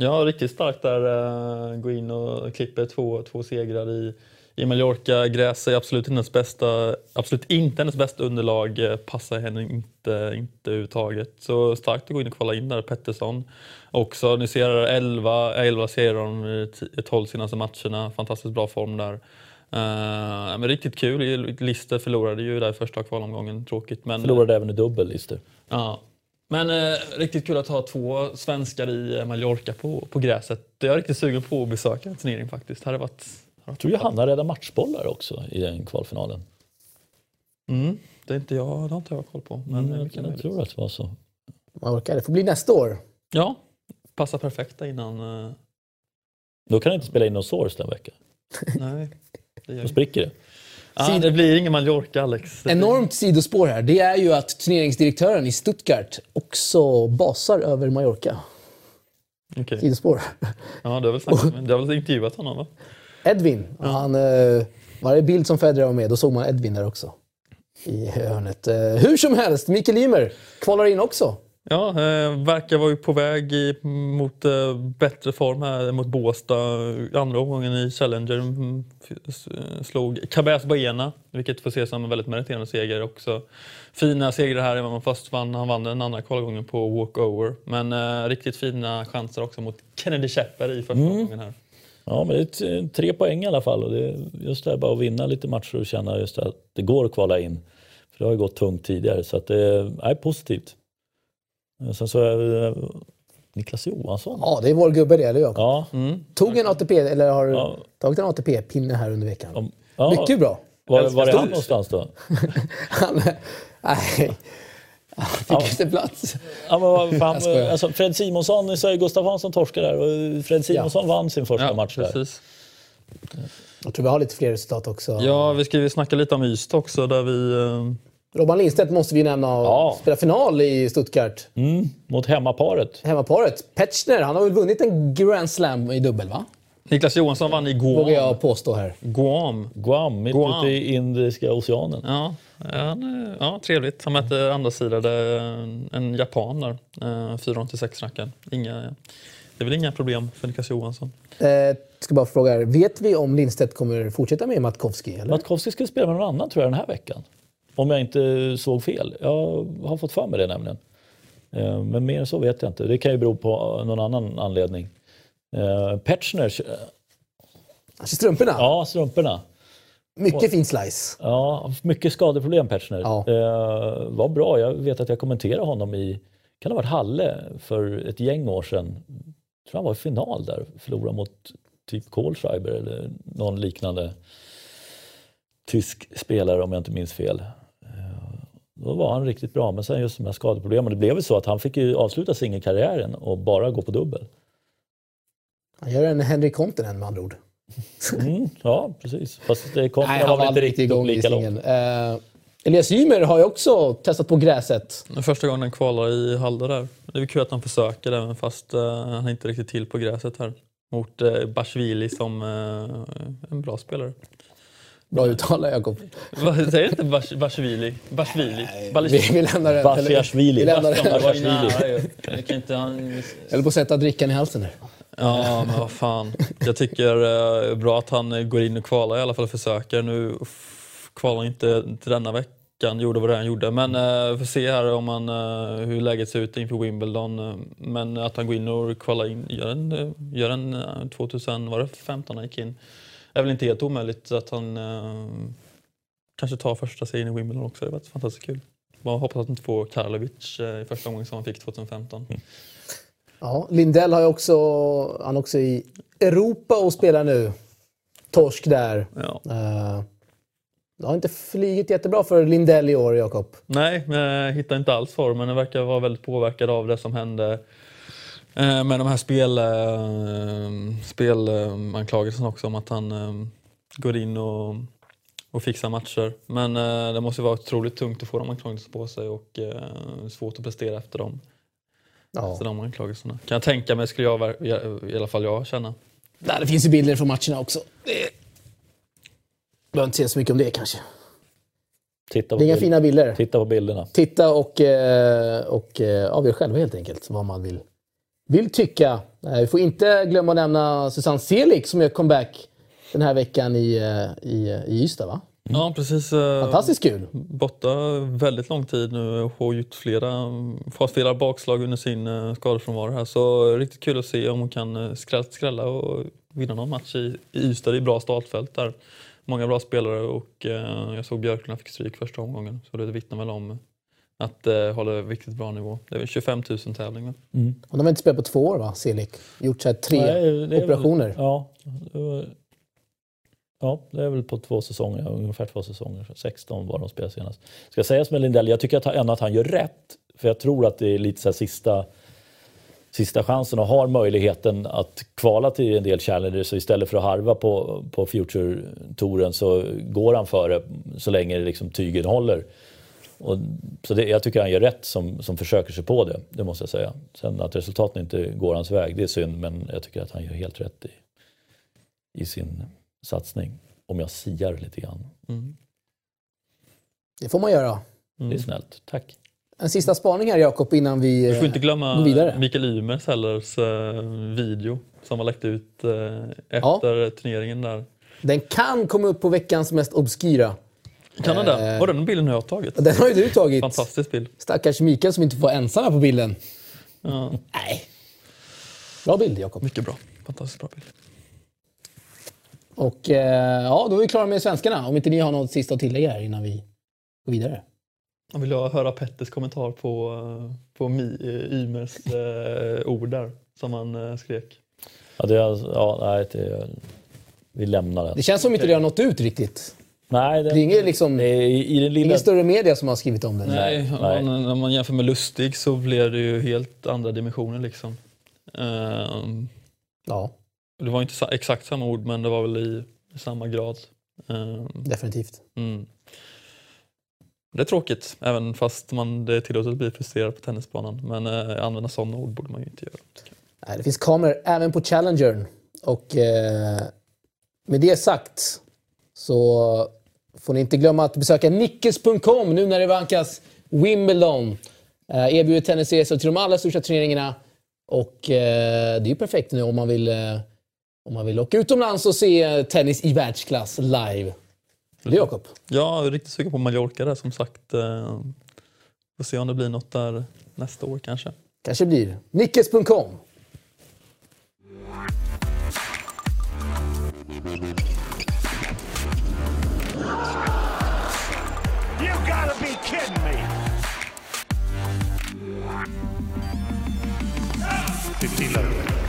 Ja, riktigt starkt där. Gå in och klipper två, två segrar i, i Mallorca. Gräs är absolut inte hennes bästa, absolut inte hennes bästa underlag. eh, Passar henne inte, inte överhuvudtaget. Så starkt att gå in och kvala in där. Pettersson också. Ni ser 11, 11 segrar de i ti- 12 senaste matcherna. Fantastiskt bra form där. Eh, men riktigt kul. Lister förlorade ju där i första kvalomgången. Tråkigt. Men, Förlorade även i dubbel, Lister. Ja. Men eh, riktigt kul att ha två svenskar i eh, Mallorca på, på gräset. Jag är riktigt sugen på att besöka en turnering faktiskt. Det hade varit Jag tror Johanna räddade matchbollar också i den kvalfinalen. Mm, det är inte jag, det har inte jag koll på. Men Mm, jag, jag möjligt. tror att det var så. Mallorca. Det får bli nästa år. Ja, passar perfekt innan... Eh, Då kan jag inte spela in någon source den veckan. nej, det, gör Då spricker det. Ah, det blir ingen Mallorca Alex. Enormt sidospår här. Det är ju att turneringsdirektören i Stuttgart också basar över Mallorca. Okej. Sidospår. Ja, du har väl, snackat, du har väl intervjuat honom va? Edvin. Han, eh, varje bild som Federer var med, då såg man Edvin där också. I hörnet. Eh, hur som helst, Mikael Ymer kvalar in också. Ja, eh, verkar vara på väg i, mot eh, bättre form här mot Båstad. Andra omgången i Challenger mm, slog Cabez Baena, vilket får ses som en väldigt meriterande seger också. Fina segrar här, även om först vann, han vann den andra kvalgången på walkover. Men eh, riktigt fina chanser också mot Kennedy Shepard i första omgången här. Ja, men det är tre poäng i alla fall. Och det är just det här bara att vinna lite matcher och känna just att det går att kvala in. För det har ju gått tungt tidigare, så att det är positivt. Sen så är det Niklas Johansson. Ja, det är vår gubbe det, eller Jakob? Ja, Mm. Tog en ATP, eller har Ja. tagit en ATP-pinne här under veckan. ja. Mycket bra. Var, var är han någonstans då? Han, nej, fick inte plats. Ja, men fan, alltså, Fred Simonsson, sa ju Gustav Hansson torskade där och Fred Simonsson vann sin första Ja, match där. precis. Jag tror vi har lite fler resultat också. Ja, vi ska ju snacka lite om Ystad också där vi... eh, Robban Lindstedt måste vi nämna. Ja. Spelar final i Stuttgart. Mm, mot hemmaparet. Hemmaparet. Petschner, han har väl vunnit en Grand Slam i dubbel, va? Niklas Johansson vann i Guam. Vågar jag påstå här. Guam. Guam, mitt Guam. ute i Indiska oceanen. Ja, ja, ja, trevligt. Han mötte andra sidan där, en, en japan där. Eh, 486 rankad. Inga, det är väl inga problem för Niklas Johansson. Eh, ska bara fråga, er, vet vi om Lindstedt kommer fortsätta med Matkowski? Eller? Matkowski skulle spela med någon annan tror jag den här veckan. Om jag inte såg fel. Jag har fått för mig det nämligen. Eh, Men mer än så vet jag inte. Det kan ju bero på någon annan anledning. Eh, Petschner, Alltså strumporna? ja strumporna. Mycket fin slice. Ja, mycket skadeproblem Petschner. Ja. Eh, var bra. Jag vet att jag kommenterade honom i, kan ha varit Halle för ett gäng år sedan. Jag tror han var i final där. Förlorade mot typ Kohlschreiber eller någon liknande tysk spelare om jag inte minns fel. Eh, Då var han riktigt bra, men sen just de här skadeproblemen. Det blev ju så att han fick ju avsluta singelkarriären och bara gå på dubbel. Han gör en Henrik Kontonen med andra ord. Mm, ja, precis. Fast det kom, Nej, var han var aldrig inte riktigt igång lika långt. Eh, Elias Ymer har ju också testat på gräset. Det Första gången han kvalar i Halde där. Det är väl kul att han försöker även fast eh, han är inte riktigt till på gräset här. Mot uh, Bashvili som eh, en bra spelare. Bra uttal, Jakob. Vad säger du inte Bash- Bashvili? Bashvili? Vi, vi lämnar. Basiashvili. Vi lämnar Det var. Jag kan inte, han... Jag höll på att sätta drickan i halsen där. Ja, men vad fan. Jag tycker det är bra att han eh, går in och kvalar i alla fall och försöker. Nu kvalar han inte till denna veckan, gjorde vad det han gjorde. Men eh, vi får se här om han, eh, hur läget ser ut inför Wimbledon. Men att han går in och kvalar in, gör en, eh, gör en eh, 2015 han gick in. Det är väl inte helt omöjligt att han eh, kanske tar första segern i Wimbledon också. Det var fantastiskt kul. Bara hoppas att han inte får Karlovic eh, i första omgången som han fick 2015. Ja, Lindell har också, han är också i Europa och spelar nu. Torsk där. Ja. Eh, det har inte flugit jättebra för Lindell i år, Jakob. Nej, jag hittar inte alls formen. Den verkar vara väldigt påverkad av det som hände eh, med de här spel, eh, spelanklagelserna också om att han går in och, och fixar matcher. Men det måste vara otroligt tungt att få de anklagelserna på sig och svårt att prestera efter dem. Ja. Efter de anklagelserna. Kan jag tänka mig, skulle jag, i- alla fall jag känna. Nej, det finns ju bilder från matcherna också. Det behöver inte säga så mycket om det kanske. Titta Det på, är inga fina bilder. titta på bilderna. Titta och, eh, och eh, avgör själva helt enkelt vad man vill, vill tycka. Eh, Vi får inte glömma att nämna Susanne Selig som gör comeback den här veckan i, i, i Ystad. Va? Ja, precis. eh, Fantastiskt kul. Borta väldigt lång tid nu och har gjort flera, fått flera bakslag under sin uh, skadefrånvaro här. Så riktigt kul att se om hon kan eh, skrälla, och vinna någon match i, i Ystad. Det är bra startfält där. Många bra spelare och eh, jag såg Björklund fick stryk första omgången. Så det vittnar väl om att det uh, håller riktigt bra nivå. Det är väl 25 000 tävling va? Och de har inte spelat på två år va, Selig? Gjort så här tre Nej, det är väl- operationer. Ja, det var, ja, det är väl på två säsonger, ungefär två säsonger. 16 var de spelade senast. Ska sägas med Lindell, jag tycker att han, ändå att han gör rätt. För jag tror att det är lite så här sista, sista chansen och har möjligheten att kvala till en del challengers. Så istället för att harva på, på Future-touren så går han före så länge liksom tygen håller. Och, så det, jag tycker han gör rätt som, som försöker sig på det, det måste jag säga. Sen att resultaten inte går hans väg, det är synd, men jag tycker att han gör helt rätt i, i sin satsning. Om jag siar lite grann. Det får man göra. Det är snällt, tack. En sista spaning här Jakob innan vi... Vi får inte Gå glömma vidare. Mikael Ymers hellers eh, video som har läckt ut eh, efter turneringen där. Den kan komma upp på veckans mest obskyra. Kan han det? Eh. Var den bilden har jag tagit? Den har ju du tagit. Fantastisk bild. Stackars Mikael som inte får vara ensam här på bilden. Ja, Nej. Bra bild Jakob. mycket bra. Fantastiskt bra bild. Och eh, ja, då är vi klara med svenskarna. Om inte ni har något sista att tillägga här innan vi går vidare. Jag vill höra Petters kommentar på, eh, på Mi, eh, Ymers eh, ord där som han eh, skrek. Ja, det, är- ja, nej, det, vi lämnar det. Det känns som inte det har nått ut riktigt. Nej, det, Det är ingen, liksom, det är i, den lilla... ingen större media som har skrivit om det. Nej, nej. ja, när man jämför med Lustig så blir det ju helt andra dimensioner liksom. Ehm, Ja, det var inte exakt samma ord men det var väl i, i samma grad. Ehm, definitivt. Mm. Det är tråkigt, även fast man, det är tillåtet att bli frustrerad på tennisbanan. Men eh, använda sådana ord borde man ju inte göra. Nej, det finns kameror även på Challengern. Och eh, med det sagt så får ni inte glömma att besöka nickes.com nu när det vankas Wimbledon. Eh, erbjuder tennisresor till de allra största turneringarna. Och eh, det är ju perfekt nu om man vill eh, om man vill åka utomlands och se tennis i världsklass live. Det Jakob. Jag är riktigt sugen på Mallorca där som sagt. Eh, får se om det blir något där nästa år kanske. Kanske blir. Nickes.com. You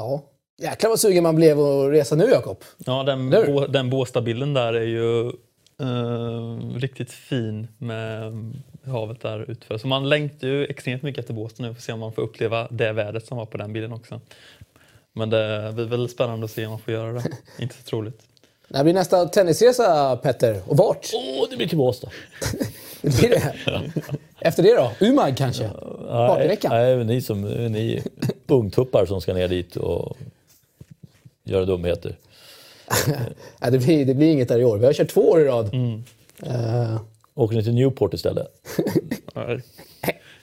Ja. Jäklar vad sugen man blev att resa nu Jakob. Ja, den? Bå, den Båstad-bilden där är ju eh, riktigt fin med havet där utför. Så man längtar ju extremt mycket efter Båstad nu för att se om man får uppleva det vädret som var på den bilden också. Men det blir väl spännande att se om man får göra det. Inte så troligt. När blir nästa tennisresa Petter? Och vart? Åh, det blir till Båstad. Det blir det. Efter det då? Umag kanske? Nej, Partyveckan? nej, ni som ni ungtuppar som ska ner dit och göra dumheter. Nej, det, blir, det blir inget där i år. Vi har kört två år i rad. Eh, Åker ni till Newport istället? Nej.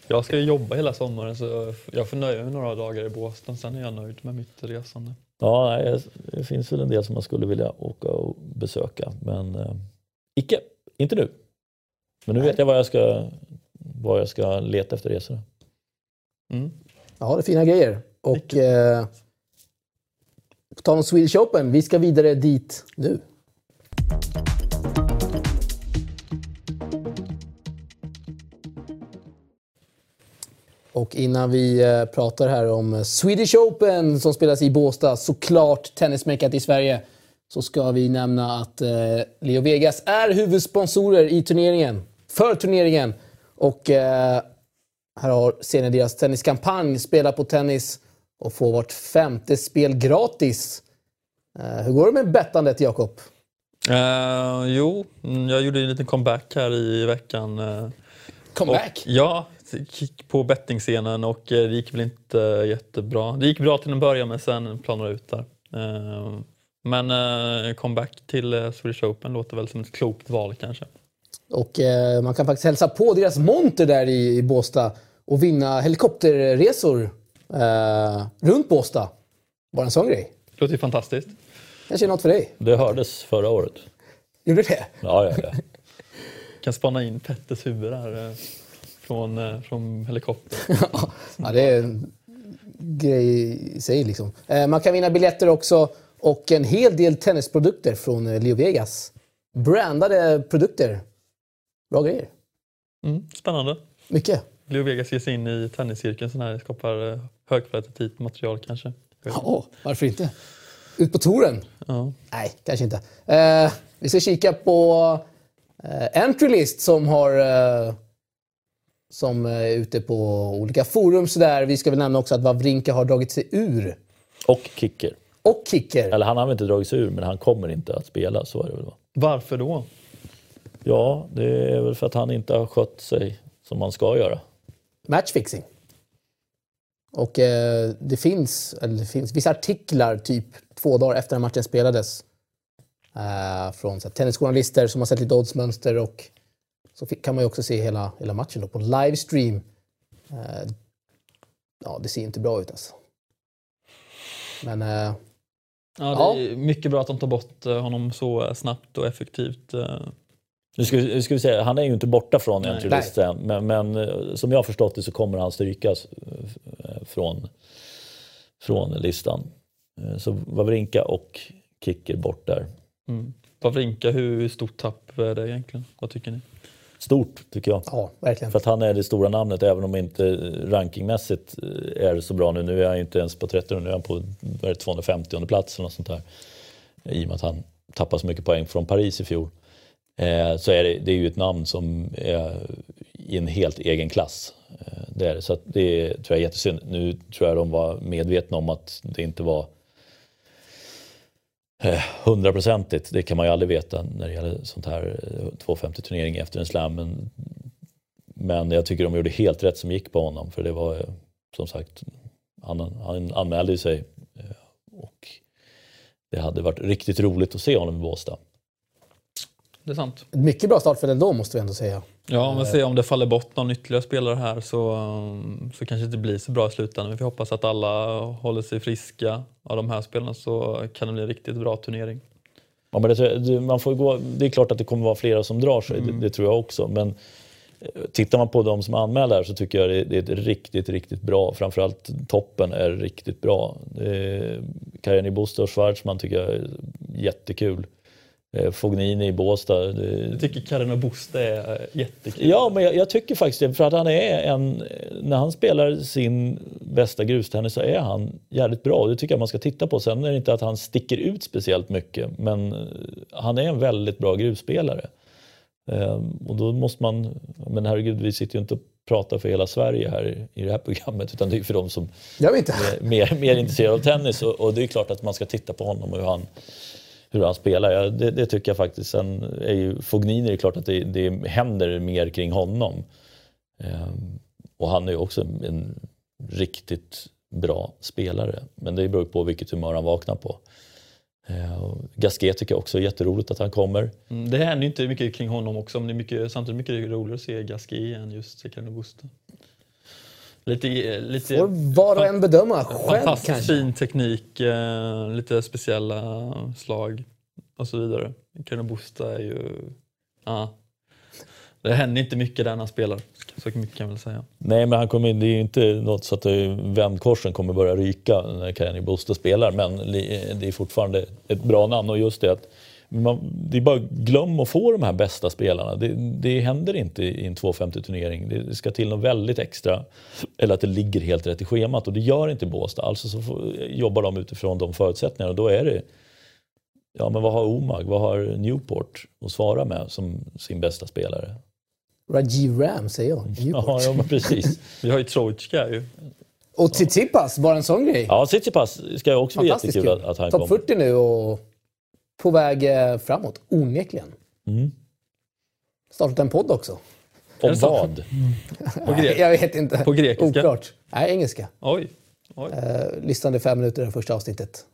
Jag ska ju jobba hela sommaren så jag får nöja mig några dagar i Båstad. Sen är jag nöjd med mitt resande. Ja, nej, det finns väl en del som man skulle vilja åka och besöka, men eh, icke, inte nu. Men nu vet jag vad jag ska, vad jag ska leta efter resor. Mm. ja, det är fina grejer. Och eh, på tal om Swedish Open, vi ska vidare dit nu. Och innan vi eh, pratar här om Swedish Open som spelas i Båstad, såklart tennismeckat i Sverige, så ska vi nämna att eh, Leo Vegas är huvudsponsorer i turneringen, för turneringen. Och eh, här har scenen deras tenniskampanj Spela på tennis och få vart femte spel gratis. Eh, hur går det med bettandet, Jakob? Eh, jo, mm, jag gjorde en liten comeback här i veckan. eh, Comeback? Och, ja, gick på bettingscenen och eh, det gick väl inte jättebra. Det gick bra till en början men sen planade ut där. Men comeback till Swedish Open låter väl som ett klokt val kanske. Och eh, man kan faktiskt hälsa på deras monter där i, i Båstad och vinna helikopterresor eh, runt Båstad. Bara en sån grej. Låter ju fantastiskt. Kanske är något för dig. Det hördes förra året. Gjorde det? Ja, ja, ja. Kan spana in Petters huvud där eh, från, eh, från helikopter. ja, det är en grej i sig liksom. Eh, man kan vinna biljetter också och en hel del tennisprodukter från eh, Leo Vegas. Brandade produkter. Bra grejer. Mm, spännande. Mycket. Leo Vegas ger sig in i tenniscirkeln så här skapar eh, högkvalitativt material kanske. Ja, varför inte? Ut på touren? Ja. Nej, kanske inte. Eh, vi ska kika på eh, Entry som har eh, som är ute på olika forum. Så där. Vi ska väl nämna också att Wawrinka har dragit sig ur. Och kicker. Och Kicker. Eller han har väl inte dragit sig ur, men han kommer inte att spela. Så är det väl va? Varför då? Ja, det är väl för att han inte har skött sig som man ska göra. Matchfixing. Och eh, det finns, eller det finns vissa artiklar typ två dagar efter att matchen spelades. Eh, från så här, tennisjournalister som har sett lite oddsmönster och så fick, kan man ju också se hela, hela matchen då på livestream. Eh, ja, det ser inte bra ut alltså. Men eh, Ja, det är mycket bra att de tar bort eh, honom så snabbt och effektivt. Nu ska, nu ska vi säga, han är ju inte borta från entry-listan, men, men eh, som jag har förstått det så kommer han strykas eh, från, från listan. Eh, Så Wawrinka och Kicker bort där. Mm. Wawrinka, hur stort tapp är det egentligen? Vad tycker ni? Stort tycker jag. ja, verkligen. För att han är det stora namnet även om inte rankingmässigt är så bra nu. Nu är han ju inte ens på 30, nu är han på vad är det, 250 plats eller något sånt där. I och med att han tappade så mycket poäng från Paris i fjol. Eh, så är det, det är ju ett namn som är i en helt egen klass. Eh, det är det. Så att det tror jag är jättesynd. Nu tror jag de var medvetna om att det inte var eh, hundraprocentigt. Det kan man ju aldrig veta när det gäller sånt här eh, 250 turnering efter en slam. Men, men jag tycker de gjorde helt rätt som gick på honom. För det var eh, som sagt, han, han anmälde sig. Eh, och det hade varit riktigt roligt att se honom i Båstad. Det är sant. Mycket bra startfält ändå måste vi ändå säga. Ja, om vi ser om det faller bort någon ytterligare spelare här så, um, så kanske det inte blir så bra i slutändan. Men vi hoppas att alla håller sig friska av de här spelarna så kan det bli en riktigt bra turnering. Ja, men det, man får gå, det är klart att det kommer vara flera som drar sig, det, det tror jag också. Men eh, tittar man på de som anmäler här så tycker jag det, det är ett riktigt, riktigt bra. Framförallt toppen är riktigt bra. Eh, Karjani Buster och Schwarzman tycker jag är jättekul. Eh, Fognini i Båstad. Jag tycker Karin och Buster är eh, jättekul. Ja, men jag, jag tycker faktiskt det. För att han är en... När han spelar sin bästa grustennis så är han jävligt bra. Och Det tycker jag man ska titta på. Sen är det inte att han sticker ut speciellt mycket. Men eh, han är en väldigt bra grusspelare. Ehm, och då måste man... Men herregud, vi sitter ju inte och pratar för hela Sverige här i det här programmet. Utan det är för de som är mer, mer intresserade av tennis. Och, och det är klart att man ska titta på honom och hur han, hur han spelar. Ja, det, det tycker jag faktiskt. Sen är ju Fognini, det är klart att det, det händer mer kring honom. Ehm, och han är ju också en riktigt bra spelare. Men det beror på vilket humör han vaknar på. Ehm, Gasquet tycker jag också är jätteroligt att han kommer. Mm, Det händer ju inte mycket kring honom också, men det är mycket, samtidigt mycket roligare att se Gasquet än just Karin och Lite, lite Får var och en bedöma själv fantastiskt kanske. fin teknik, eh, lite speciella slag och så vidare. Buster är ju... Ja. Det händer inte mycket där när han spelar, så mycket kan jag väl säga. Nej, men han kommer, det är ju inte något så att vändkorsen kommer börja ryka när Kenny Buster spelar. Men det är fortfarande ett bra namn och just det att man, det är bara glöm att få de här bästa spelarna. Det, det händer inte i en 250-turnering. Det ska till något väldigt extra. Eller att det ligger helt rätt i schemat och det gör inte Båstad. Alltså så får, jobbar de utifrån de förutsättningarna och då är det Ja, men vad har Omag, vad har Newport att svara med som sin bästa spelare? Rajiv Ram säger jag. Ja, ja men precis. Vi har ju Trojka ju. Och Tsitsipas, bara en sån grej. Ja, Tsitsipas ska jag också bli jättekul kul. att, att han Topp kommer. 40 nu och på väg eh, framåt, onekligen. Mm. Startat en podd också. Om vad? På, Nej, grek. jag vet inte. På grekiska? Oklart. Nej, engelska. Oj. Oj. Uh, lyssnade fem minuter i det första avsnittet.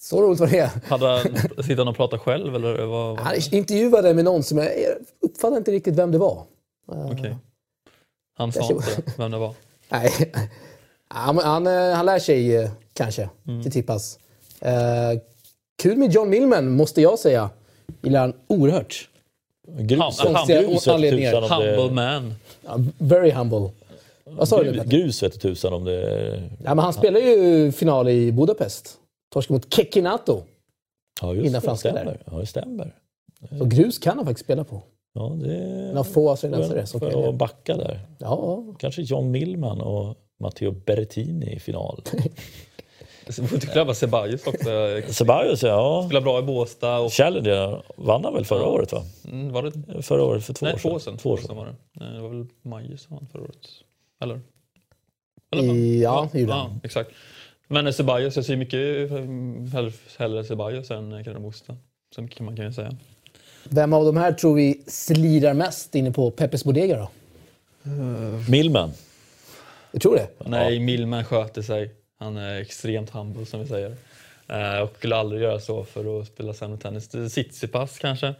Så roligt var det. Hade han, sitter han och pratar själv eller vad? vad? Han intervjuade med någon som jag uppfattade inte riktigt vem det var. Eh, Okej. Han sa inte vem det var. Nej. Han, han, eh, han lär sig eh, kanske, Mm. till tippas. Eh, kul med John Millman, måste jag säga. Gillar han oerhört. Grus, Han- han- grus vet anledningar. tusan om Humble det, man. Ja, very humble. Vad sa du? grus, Petter? grus vet tusan om det Ja, men han spelar ju final i Budapest. Torskade mot Kekinato. Ja, just Innan franska där. Ja, det stämmer. Så grus kan han faktiskt spela på. Ja, det Några få australiensare som kan det. backa där. Ja, Kanske John Millman och Matteo Berrettini i final. Vi får inte glömma Ceballos också. Ceballos, ja. Spelar bra i Båstad. Och, Challenger vann han väl förra året va? mm, var det Förra året, för två Nej, år två sedan. år sedan. Två år sedan. var det. Nej, det var väl Majis som vann förra året. Eller? Eller I, ja det gjorde ja, han. exakt. Men Ceballos, jag ser mycket eh, hellre, hellre Ceballos än Karin Båstad. Så mycket kan man kan ju säga. Vem av de här tror vi slirar mest inne på Peppes Bodega då? Millman. Du tror det? Nej, Millman sköter sig. Han är extremt humble som vi säger. Eh, och skulle aldrig göra så för att spela sämre tennis. Tsitsipas kanske.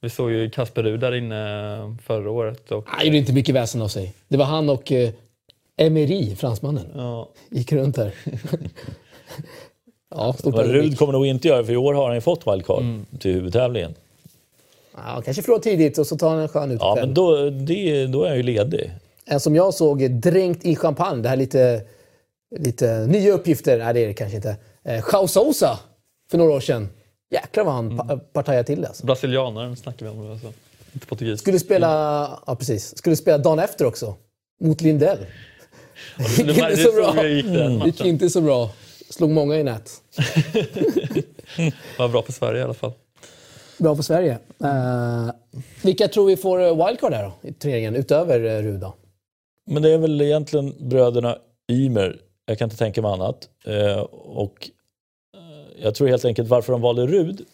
Vi såg ju Kasper Ruud där inne förra året. Och, Han gjorde inte mycket väsen av sig. Det var han och eh, Emery, fransmannen, ja, gick runt här. ja, stort Vad. Rud kommer nog inte göra för i år har han ju fått wildcard till huvudtävlingen. Ja, kanske förlorar tidigt och så tar han en skön Ja, utkväll. men då, det, då är han ju ledig. En som jag såg är dränkt i champagne. Det här är lite, lite nya uppgifter. Nej, det är det kanske inte. Eh, Joao Sousa för några år sedan. Jäklar vad han pa- partajade till det. Alltså. brasilianaren snackar vi om. Alltså. Inte portugis. Skulle spela, ja, precis. Skulle spela dagen efter också. Mot Lindell. det, gick inte så bra. jag gick Det inte så bra. Slog många i nät. Var bra för Sverige i alla fall. Bra för Sverige. Eh, vilka tror vi får eh, wildcard här då, i turneringen, utöver uh, Ruda? Men det är väl egentligen bröderna Ymer. Jag kan inte tänka mig annat. Eh, och eh, jag tror helt enkelt varför de valde Rud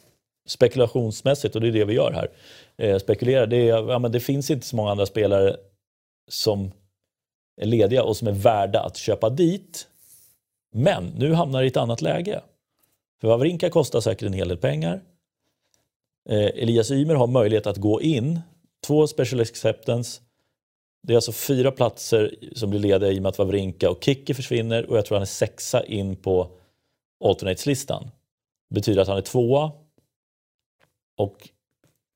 spekulationsmässigt, och det är det vi gör här, eh, spekulerar, det, är, ja, men det finns inte så många andra spelare som är lediga och som är värda att köpa dit. Men nu hamnar det i ett annat läge. För Wawrinka kostar säkert en hel del pengar. Eh, Elias Ymer har möjlighet att gå in, två special acceptance, det är alltså fyra platser som blir lediga i och med att Wawrinka och Kicki försvinner och jag tror han är sexa in på alternates-listan. Det betyder att han är tvåa och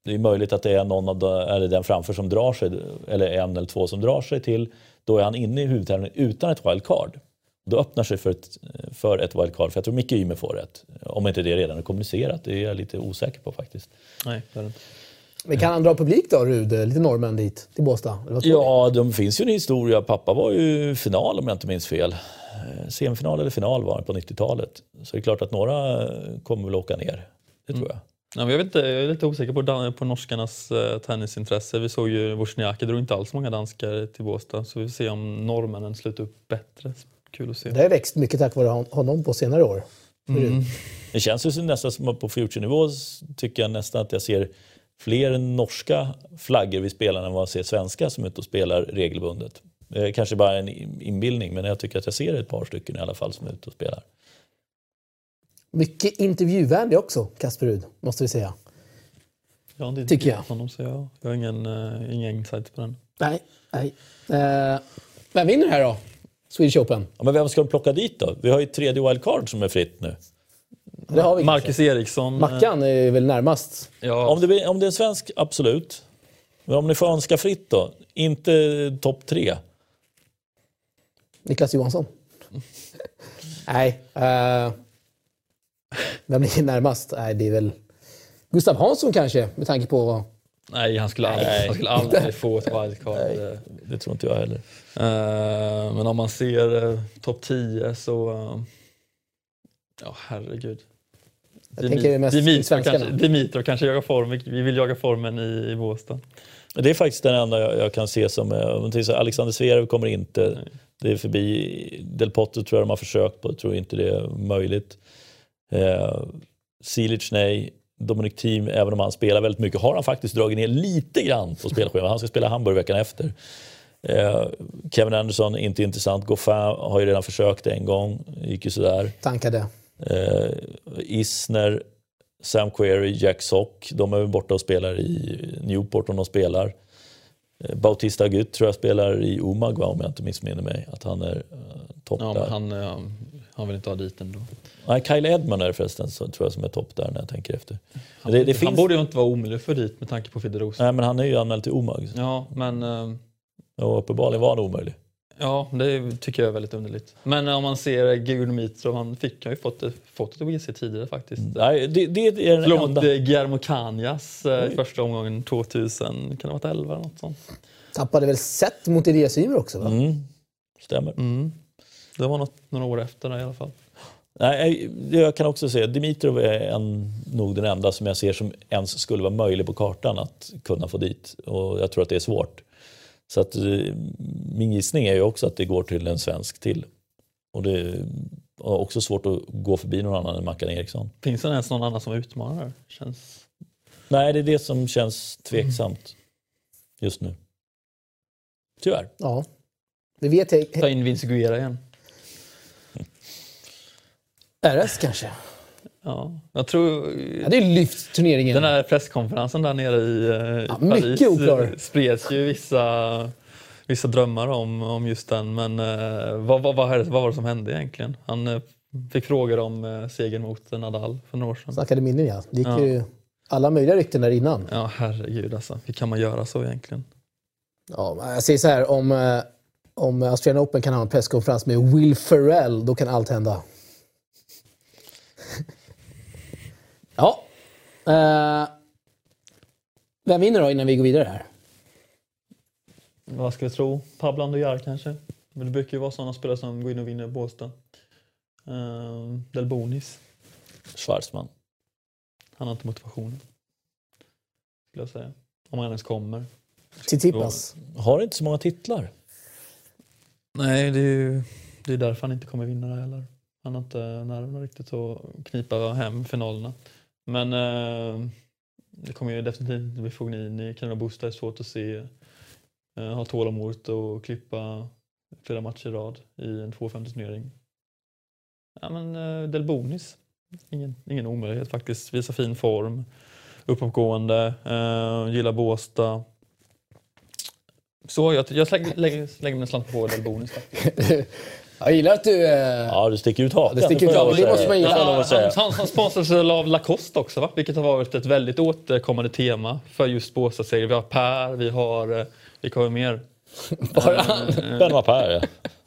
det är möjligt att det är någon av de, eller den framför som drar sig, eller en eller två som drar sig till. Då är han inne i huvudtävlingen utan ett wildcard. Då öppnar sig för ett, för ett wildcard, för jag tror Micke Ymer får ett. Om inte det redan är kommunicerat, det är jag lite osäker på faktiskt. Nej, det är inte. Men kan han dra publik då, Rud? Lite norrmän dit, till Båstad? Ja, de finns ju en historia. Pappa var ju final om jag inte minns fel. Eh, Semifinal eller final var han på 90-talet. Så det är klart att några eh, kommer väl åka ner. Det tror jag. Ja, men jag, vet inte, jag är lite osäker på, på norskarnas eh, tennisintresse. Vi såg ju Wozniacki drog inte alls många danskar till Båstad. Så vi får se om norrmännen slutar upp bättre. Kul att se. Det har växt mycket tack vare hon- honom på senare år. Rud. Det känns ju nästan som att på future-nivå tycker jag nästan att jag ser fler norska flaggor vid spelarna än vad jag ser svenska som är ute och spelar regelbundet. Det är kanske bara en in- inbildning men jag tycker att jag ser ett par stycken i alla fall som är ute och spelar. Mycket intervjuvänlig också, Kasper Rud, måste vi säga. Har inte Tycker jag. honom så jag, jag har ingen, uh, ingen insight på den. Nej, nej. Eh, vem vinner här då? Swedish Open? Ja, men vem ska de plocka dit då? Vi har ju tredje wildcard som är fritt nu. Det har vi Marcus kanske. Eriksson. eh, Mackan är väl närmast. Ja, Om det, blir- om det är en svensk, absolut. Men om ni får önska fritt då? Inte topp tre. Niklas Johansson? Nej. Uh, vem är närmast? Nej, det är väl Gustav Hansson kanske, med tanke på... Nej, han skulle aldrig, Nej. han skulle aldrig få ett wildcard. Nej, det tror inte jag heller. Eh, men om man ser uh, topp 10 så... eh, Ja, herregud. Jag tänker mest svenskarna. kanske, Dimitrov kanske jagar form. Vi vill jaga formen i, i Båstad. Det är faktiskt den enda jag, jag kan se som... eh, Alexander Zverev kommer inte... Det är förbi. Del Potro tror jag de har försökt på. Jag tror inte det är möjligt. Eh, Silic nej. Dominic Thiem, även om han spelar väldigt mycket, har han faktiskt dragit ner lite grann på spelschemat. Han ska spela Hamburg veckan efter. Eh, Kevin Anderson, inte intressant. Goffin har ju redan försökt en gång, gick ju sådär. Tankade. Eh, Isner, Sam Query, Jack Sock. De är väl borta och spelar i Newport om de spelar. Eh, Bautista Agut tror jag spelar i Umag va, om jag inte missminner mig. Att han är eh, topp Ja, där. han, eh, han vill inte ha dit ändå. Nej, Kyle Edmund är det förresten så, tror jag som är topp där när jag tänker efter. Men det, det Han finns... borde ju inte vara omöjlig för dit med tanke på Fiderosa. Nej men han är ju anmäld till Umag. Ja, men... Och uppenbarligen var han omöjlig. Ja, det tycker jag är väldigt underligt. Men om man ser Gudrun Mitrov, han fick han ju fått, fått ett OGC tidigare faktiskt. Nej, det, det är den Förlåt, enda... eh, Guillermo Canjas eh, i första omgången 2000, kan det ha varit 11 eller något sånt? Tappade väl set mot Elias Ymer också va? Mm, stämmer. Mm. Det var något, några år efter det i alla fall. Nej, jag kan också säga Dimitrov är en, nog den enda som jag ser som ens skulle vara möjlig på kartan att kunna få dit. Och jag tror att det är svårt. Så att, eh, min gissning är ju också att det går till en svensk till. Och det är också svårt att gå förbi någon annan än Mackan Eriksson. Finns det ens någon annan som utmanar? Känns... Nej, det är det som känns tveksamt just nu. Tyvärr. Ja. Vi vet he- Ta in Vince Guerra igen. RS kanske. Ja, jag tror... Ja, det är lyft turneringen. Den här presskonferensen där nere i, eh, i Ja, Paris mycket oklar. spreds ju vissa, vissa drömmar om, om just den. Men eh, vad, vad, vad, vad var det som hände egentligen? Han eh, fick frågor om eh, segern mot Nadal för några år sedan. Snackade minnen ja. Det gick Ja. ju alla möjliga rykten där innan. Ja, herregud alltså. Hur kan man göra så egentligen? Ja, jag säger så här, om, eh, om Australian Open kan ha en presskonferens med Will Ferrell, då kan allt hända. Ja. Eh, vem vinner då innan vi går vidare här? Vad ska vi tro? Pablo Andujar kanske? Men det brukar ju vara sådana spelare som går in och vinner Båstad. Uh, Del Bonis. Schwarzman. Han har inte motivationen. Skulle jag säga. Om han ens kommer. Tsitsipas. Har inte så många titlar. Nej, det är ju det är därför han inte kommer vinna det heller. Han har inte nerverna riktigt att knipa hem finalerna. Men eh, det kommer ju definitivt bli Fognini. Kanada Busta är svårt att se. Eh, ha tålamodet och klippa flera matcher i rad i en 250 turnering. Ja, men eh, Del Bonis. Ingen, ingen omöjlighet faktiskt. Visar fin form. Uppåtgående. Eh, gillar Båstad. Så jag, jag slänger, lägger, slänger min slant på Del Bonis faktiskt. Jag gillar att du... Eh, Ja, du sticker ut hakan. Det sticker ut hakan, det måste man gilla. Att säga. Han, han sponsras av Lacoste också, va? vilket har varit ett väldigt återkommande tema för just Båstadsserier. Vi har Per, vi har... eh, Vilka har vi mer? bara han. Benoit Per, ja.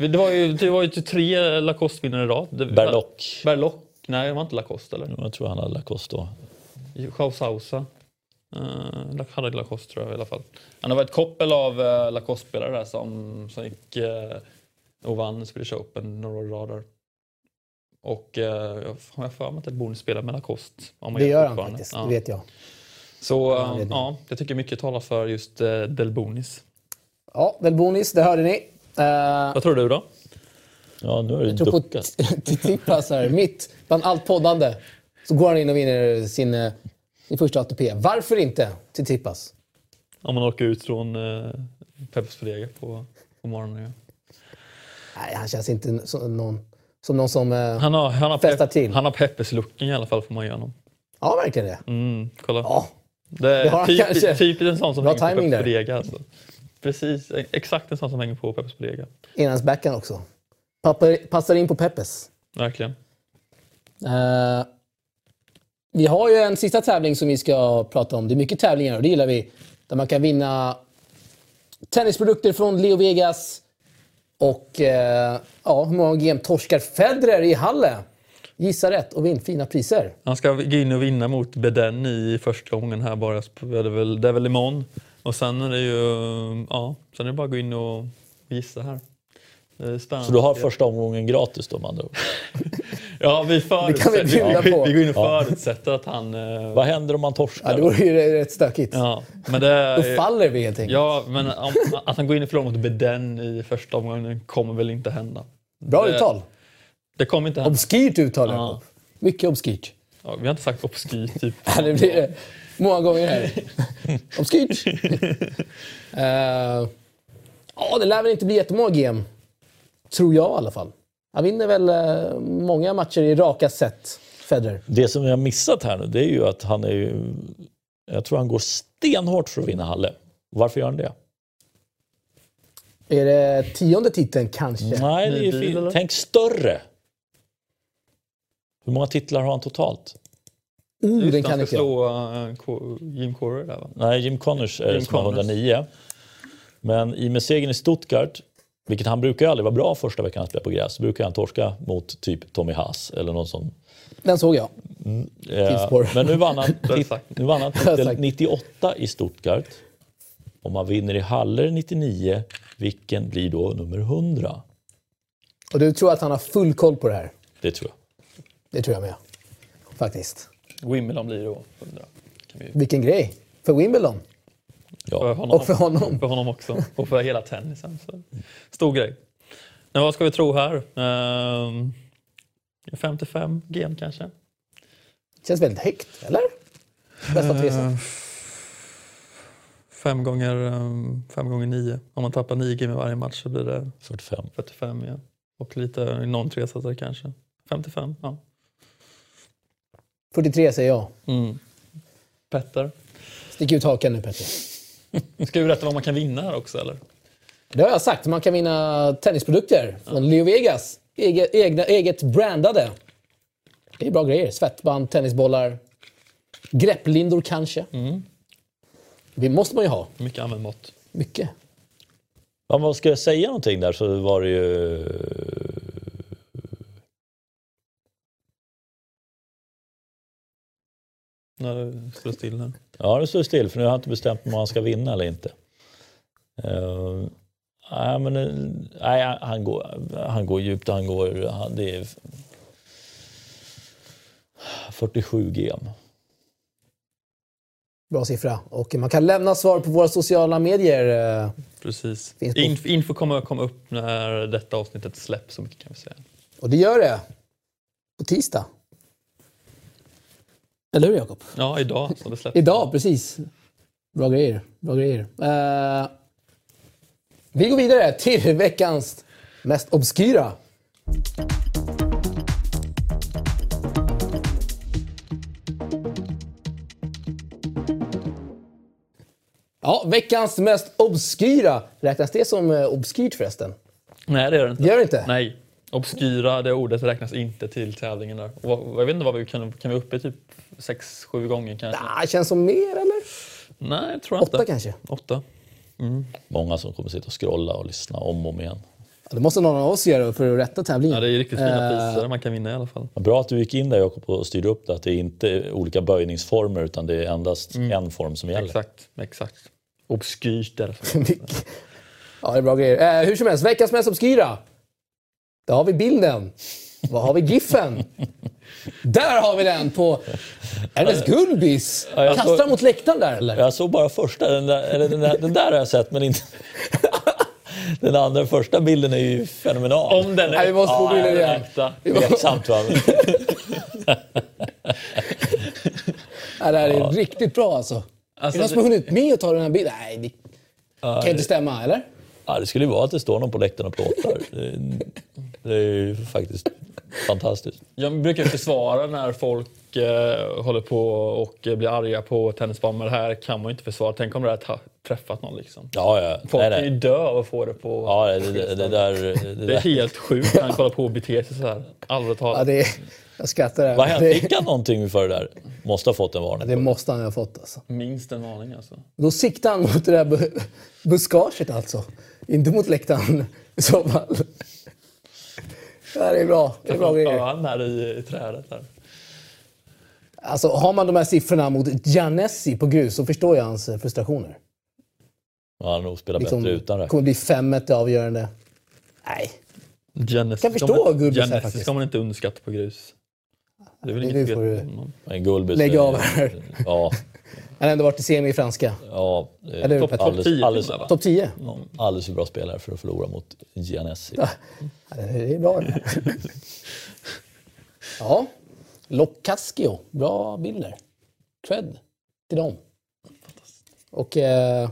Det var ju, det var ju tre Lacoste-vinnare i rad. Berlock. Berlock? Nej, det var inte Lacoste eller? Jag tror han hade Lacoste då. Schausausa. Uh, hade Lacoste tror jag i alla fall. Men det var ett koppel av uh, Lacoste-spelare där som, som gick uh, och vann Swedish Open några år i rad. Och uh, jag har jag för mig att bonus spelar med Lacoste. Om man Det gör han faktiskt, Ja. det vet jag. Så Ja, uh, det är det. ja, jag tycker mycket talar för just uh, Del Bonis. Ja, Del Bonis, det hörde ni. Eh, Vad tror du då? Ja, nu är det jag tror på duckat. Tsitsipas här, mitt bland allt poddande, så går han in och vinner sin, eh, sin första ATP. Varför inte Tsitsipas? Om man åker ut från uh, Peppes Frega på, på morgonen. Ja. Nej, han känns inte som någon som, någon som eh, Han har, han har, Festar till. han har Peppes-looken i alla fall får man ge honom. Ja, verkligen det. Mm, kolla. Ja, Det är han typ, typ en sån som Bra hänger på Peppes. Bodega. Alltså. Precis, exakt en sån som hänger på Peppes Bodega. innan backhand också. Pappar, passar in på Peppes. Verkligen. Eh, vi har ju en sista tävling som vi ska prata om. Det är mycket tävlingar och det gillar vi. Där man kan vinna tennisprodukter från Leo Vegas. Och eh, ja, hur många game torskar Federer i Halle? Gissa rätt och vinn fina priser. Han ska gå in och vinna mot Beden i första gången här bara. Det är väl, det är väl imorgon. Och sen är det ju... Ja, sen är det bara att gå in och gissa här. Det är spännande. Så du har första omgången gratis då med andra. Ja, vi, Det kan vi bjuda på. vi går in och förutsätter att han... eh, Vad händer om man Ja, torskar? det vore ju rätt stökigt. Ja, men det... Då faller vi helt enkelt. Ja, men om, att han går in och förlorar mot Beden i första omgången kommer väl inte hända. Bra det- uttal. Det kommer inte hända. Obskyrt uttal, Ja. Mycket obskyrt. Ja, vi har inte sagt obskyr typ. Ja, det blir det. Många gånger här. Obskyrt. Eh, ja, det lär väl inte bli jättemånga GM. Tror jag i alla fall. Han vinner väl eh, många matcher i raka set, Federer. Det som jag har missat här nu det är ju att han är ju... Jag tror han går stenhårt för att vinna Halle. Varför gör han det? Är det tionde titeln kanske? Nej, det är fint. Tänk större. Hur många titlar har han totalt? Just den kan han ska slå uh, Ko- Jim Corer där va? Nej, Jim Connors är det Jim som har Connors. 109. Men i med segern i Stuttgart, vilket han brukar aldrig vara bra första veckan han spelar på gräs, så brukar han torska mot typ Tommy Haas eller någon sån. Den såg jag. Eh, Tidsspår. men nu vann han, nu vann han Det är titel sagt. 98 i Stuttgart. Om man vinner i Haller 99, vilken blir då nummer 100? Och du tror att han har full koll på det här? Det tror jag. Det tror jag med. Faktiskt. Wimbledon blir då 100. Kan vi, Vilken grej. För Wimbledon. För Ja. honom, Och för honom. För honom också. Och för hela tennisen. Så. Stor grej. Men vad ska vi tro här? Ehm, 55 gen kanske? Känns väldigt högt, eller? Bästa Eh, tresan. Fem gånger, ehm, fem gånger nio. Om man tappar nio game i varje match så blir det 45. 45 ja. Och lite någon tresetare kanske. 55, ja. 43 säger jag. Mm. Petter. Stick ut hakan nu Petter. Ska vi berätta vad man kan vinna här också eller? Det har jag sagt. Man kan vinna tennisprodukter från Leo Vegas. Ege, egna, eget brandade. Det är bra grejer. Svettband, tennisbollar, grepplindor kanske. Det måste man ju ha. Mycket använd mått. Mycket. Om man ska säga någonting där så var det ju... När det står still här. Ja, det står still för nu har jag inte bestämt om han ska vinna eller inte. Uh, nej, men, eh, nej, han, går, han går djupt. Han går, han, det är 47 gem. Bra siffra. Och man kan lämna svar på våra sociala medier. eh, Precis. Inf info kommer att komma upp när detta avsnittet släpps, så mycket kan vi säga. Och det gör det. På tisdag. Eller hur Jakob? Ja, idag så det släpps. Idag, precis. Bra grejer. Bra grejer. Eh, vi går vidare till veckans mest obskyra. Ja, veckans mest obskyra. Räknas det som eh, obskyrt förresten? Nej, det gör det inte. Gör det inte? Nej. Obskyra, det ordet räknas inte till tävlingen där. Och jag vet inte vad vi kan, kan vi uppe typ 6-7 gånger kanske? Ah, känns som mer eller? Nej, jag tror jag Åtta inte. kanske? Åtta. Många som kommer sitta och scrolla och lyssna om och om igen. Ja, det måste någon av oss göra för att rätta tävlingen. Ja, det är riktigt fina Eh, priser man kan vinna i alla fall. Bra att du gick in där Jakob och styrde upp det. Att det är inte är olika böjningsformer utan det är endast en form som gäller. Exakt, exakt. Obskyrt. Mycket. Ja, det är bra grejer. Eh, hur som helst, veckans mest obskyra. Där har vi bilden. Vad har vi giffen? Där har vi den på Ernest Gullbys. jag Kastar såg- mot läktaren där eller? Jag såg bara första, den där, eller den där, den där har jag sett men inte... Den andra första bilden är ju fenomenal. Om den är Nej, vi måste få Ja, bilden den är igen. Tveksamt va? Ja, det här är riktigt bra alltså. är Alltså, det någon som har hunnit med att ta den här bilden? Nej, det kan inte stämma, eller? Ja, det skulle ju vara att det står någon på läktaren och plåtar. Det, är ju faktiskt fantastiskt. Jag brukar försvara när folk eh, håller på och eh, blir arga på tennisbanan. Men det här kan man ju inte försvara. Tänk om det hade träffat någon. Liksom. Ja, ja. Folk Nej, kan ju dö av att få det på... Ja, det, det, det där... Det Det är där. helt sjukt när han kollar på och beter sig så här. Allvarligt Ja, talat. det är, jag skrattar. Där. Vad hände? Fick han någonting för det där? Måste ha fått en varning. det måste han ha fått alltså. Minst en varning alltså. Då siktar han mot det där bu- buskaget alltså. Inte mot läktaren i så fall. Ja, det är bra. Det är bra grejer. Ja, han är i, i trädet där. Alltså, har man de här siffrorna mot Giannessi på grus så förstår jag hans eh, frustrationer. Han har nog spelat Liksom, bättre utan det. kommer bli 5-1 det avgörande. Nej, Giannis Kan förstå Gubbis här faktiskt. ska man inte underskatta på grus. Det är väl det inget fel du- Gulbis Lägg av här. Ja, han har ändå varit i semi i franska. ja. är Eller topp- alldeles, 10 alldeles, va? Topp 10. ja, alldeles för bra spelare för att förlora mot Giannessi. Ja, det är bra. ja, Locascio. Bra bilder. Cred till dem. Och eh,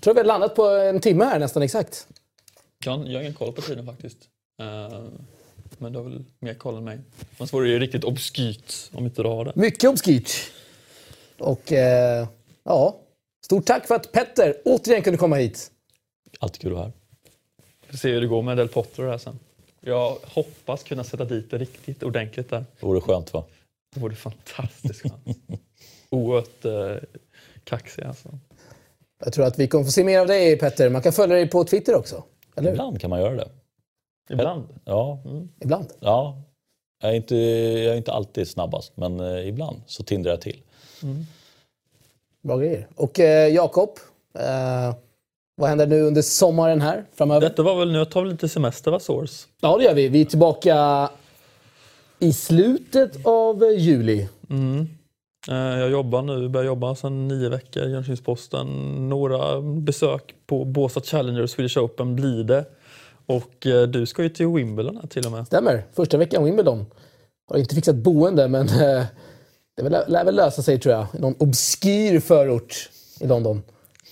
tror vi har landat på en timme här nästan exakt. Jag, jag har ingen koll på tiden faktiskt. Eh, men du har väl mer koll än mig. Annars vore det ju riktigt obskyrt om inte du har det. Mycket obskyrt. Och eh, ja, stort tack för att Petter återigen kunde komma hit. Alltid kul att vara här. Vi får se hur det går med Del Potro där sen. Jag hoppas kunna sätta dit det riktigt ordentligt där. Det vore skönt va? Det vore fantastiskt skönt. Oerhört eh, kaxig alltså. Jag tror att vi kommer få se mer av dig Petter. Man kan följa dig på Twitter också. Eller? Ibland kan man göra det. Ibland. Ja, Ibland. ja. Jag, är inte, jag är inte alltid snabbast, men eh, ibland så tindrar jag till. Bra grejer. Och eh, Jakob, eh, vad händer nu under sommaren här framöver? Detta var väl, nu tar vi lite semester va, Source? Ja, det gör vi. Vi är tillbaka i slutet av eh, juli. Eh, Jag jobbar nu, börjar jobba sedan nio veckor i Jönköpings-Posten. Några besök på Båstad Challenger och Swedish Open blir det. Och eh, du ska ju till Wimbledon här till och med. Stämmer. Första veckan Wimbledon. Har inte fixat boende, men det lär, väl lösa sig tror jag. I någon obskyr förort i London.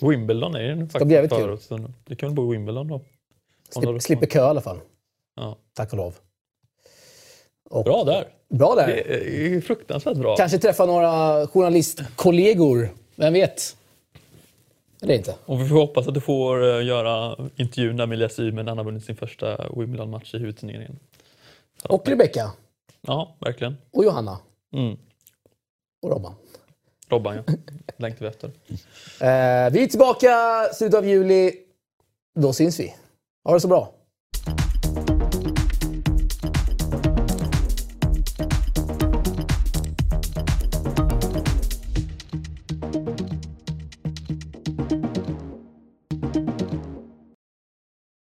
Wimbledon är ju faktiskt kul. förut. så Du kan väl bo i Wimbledon då? Slip, slipper kö i alla fall. Ja. Tack och lov. Och, Bra där! Bra där. Det är fruktansvärt bra. Kanske träffa några journalistkollegor. Vem vet? Eller inte. Och vi får hoppas att du får eh, göra intervjun där med Elias Ymer när han har vunnit sin första Wimbledon-match i huvudturneringen. Och Rebecca. Ja, verkligen. Och Johanna. Mm. Och Robban. Robban ja. Längtar vi efter. Eh, vi är tillbaka slutet av juli. Då syns vi. Ha det så bra.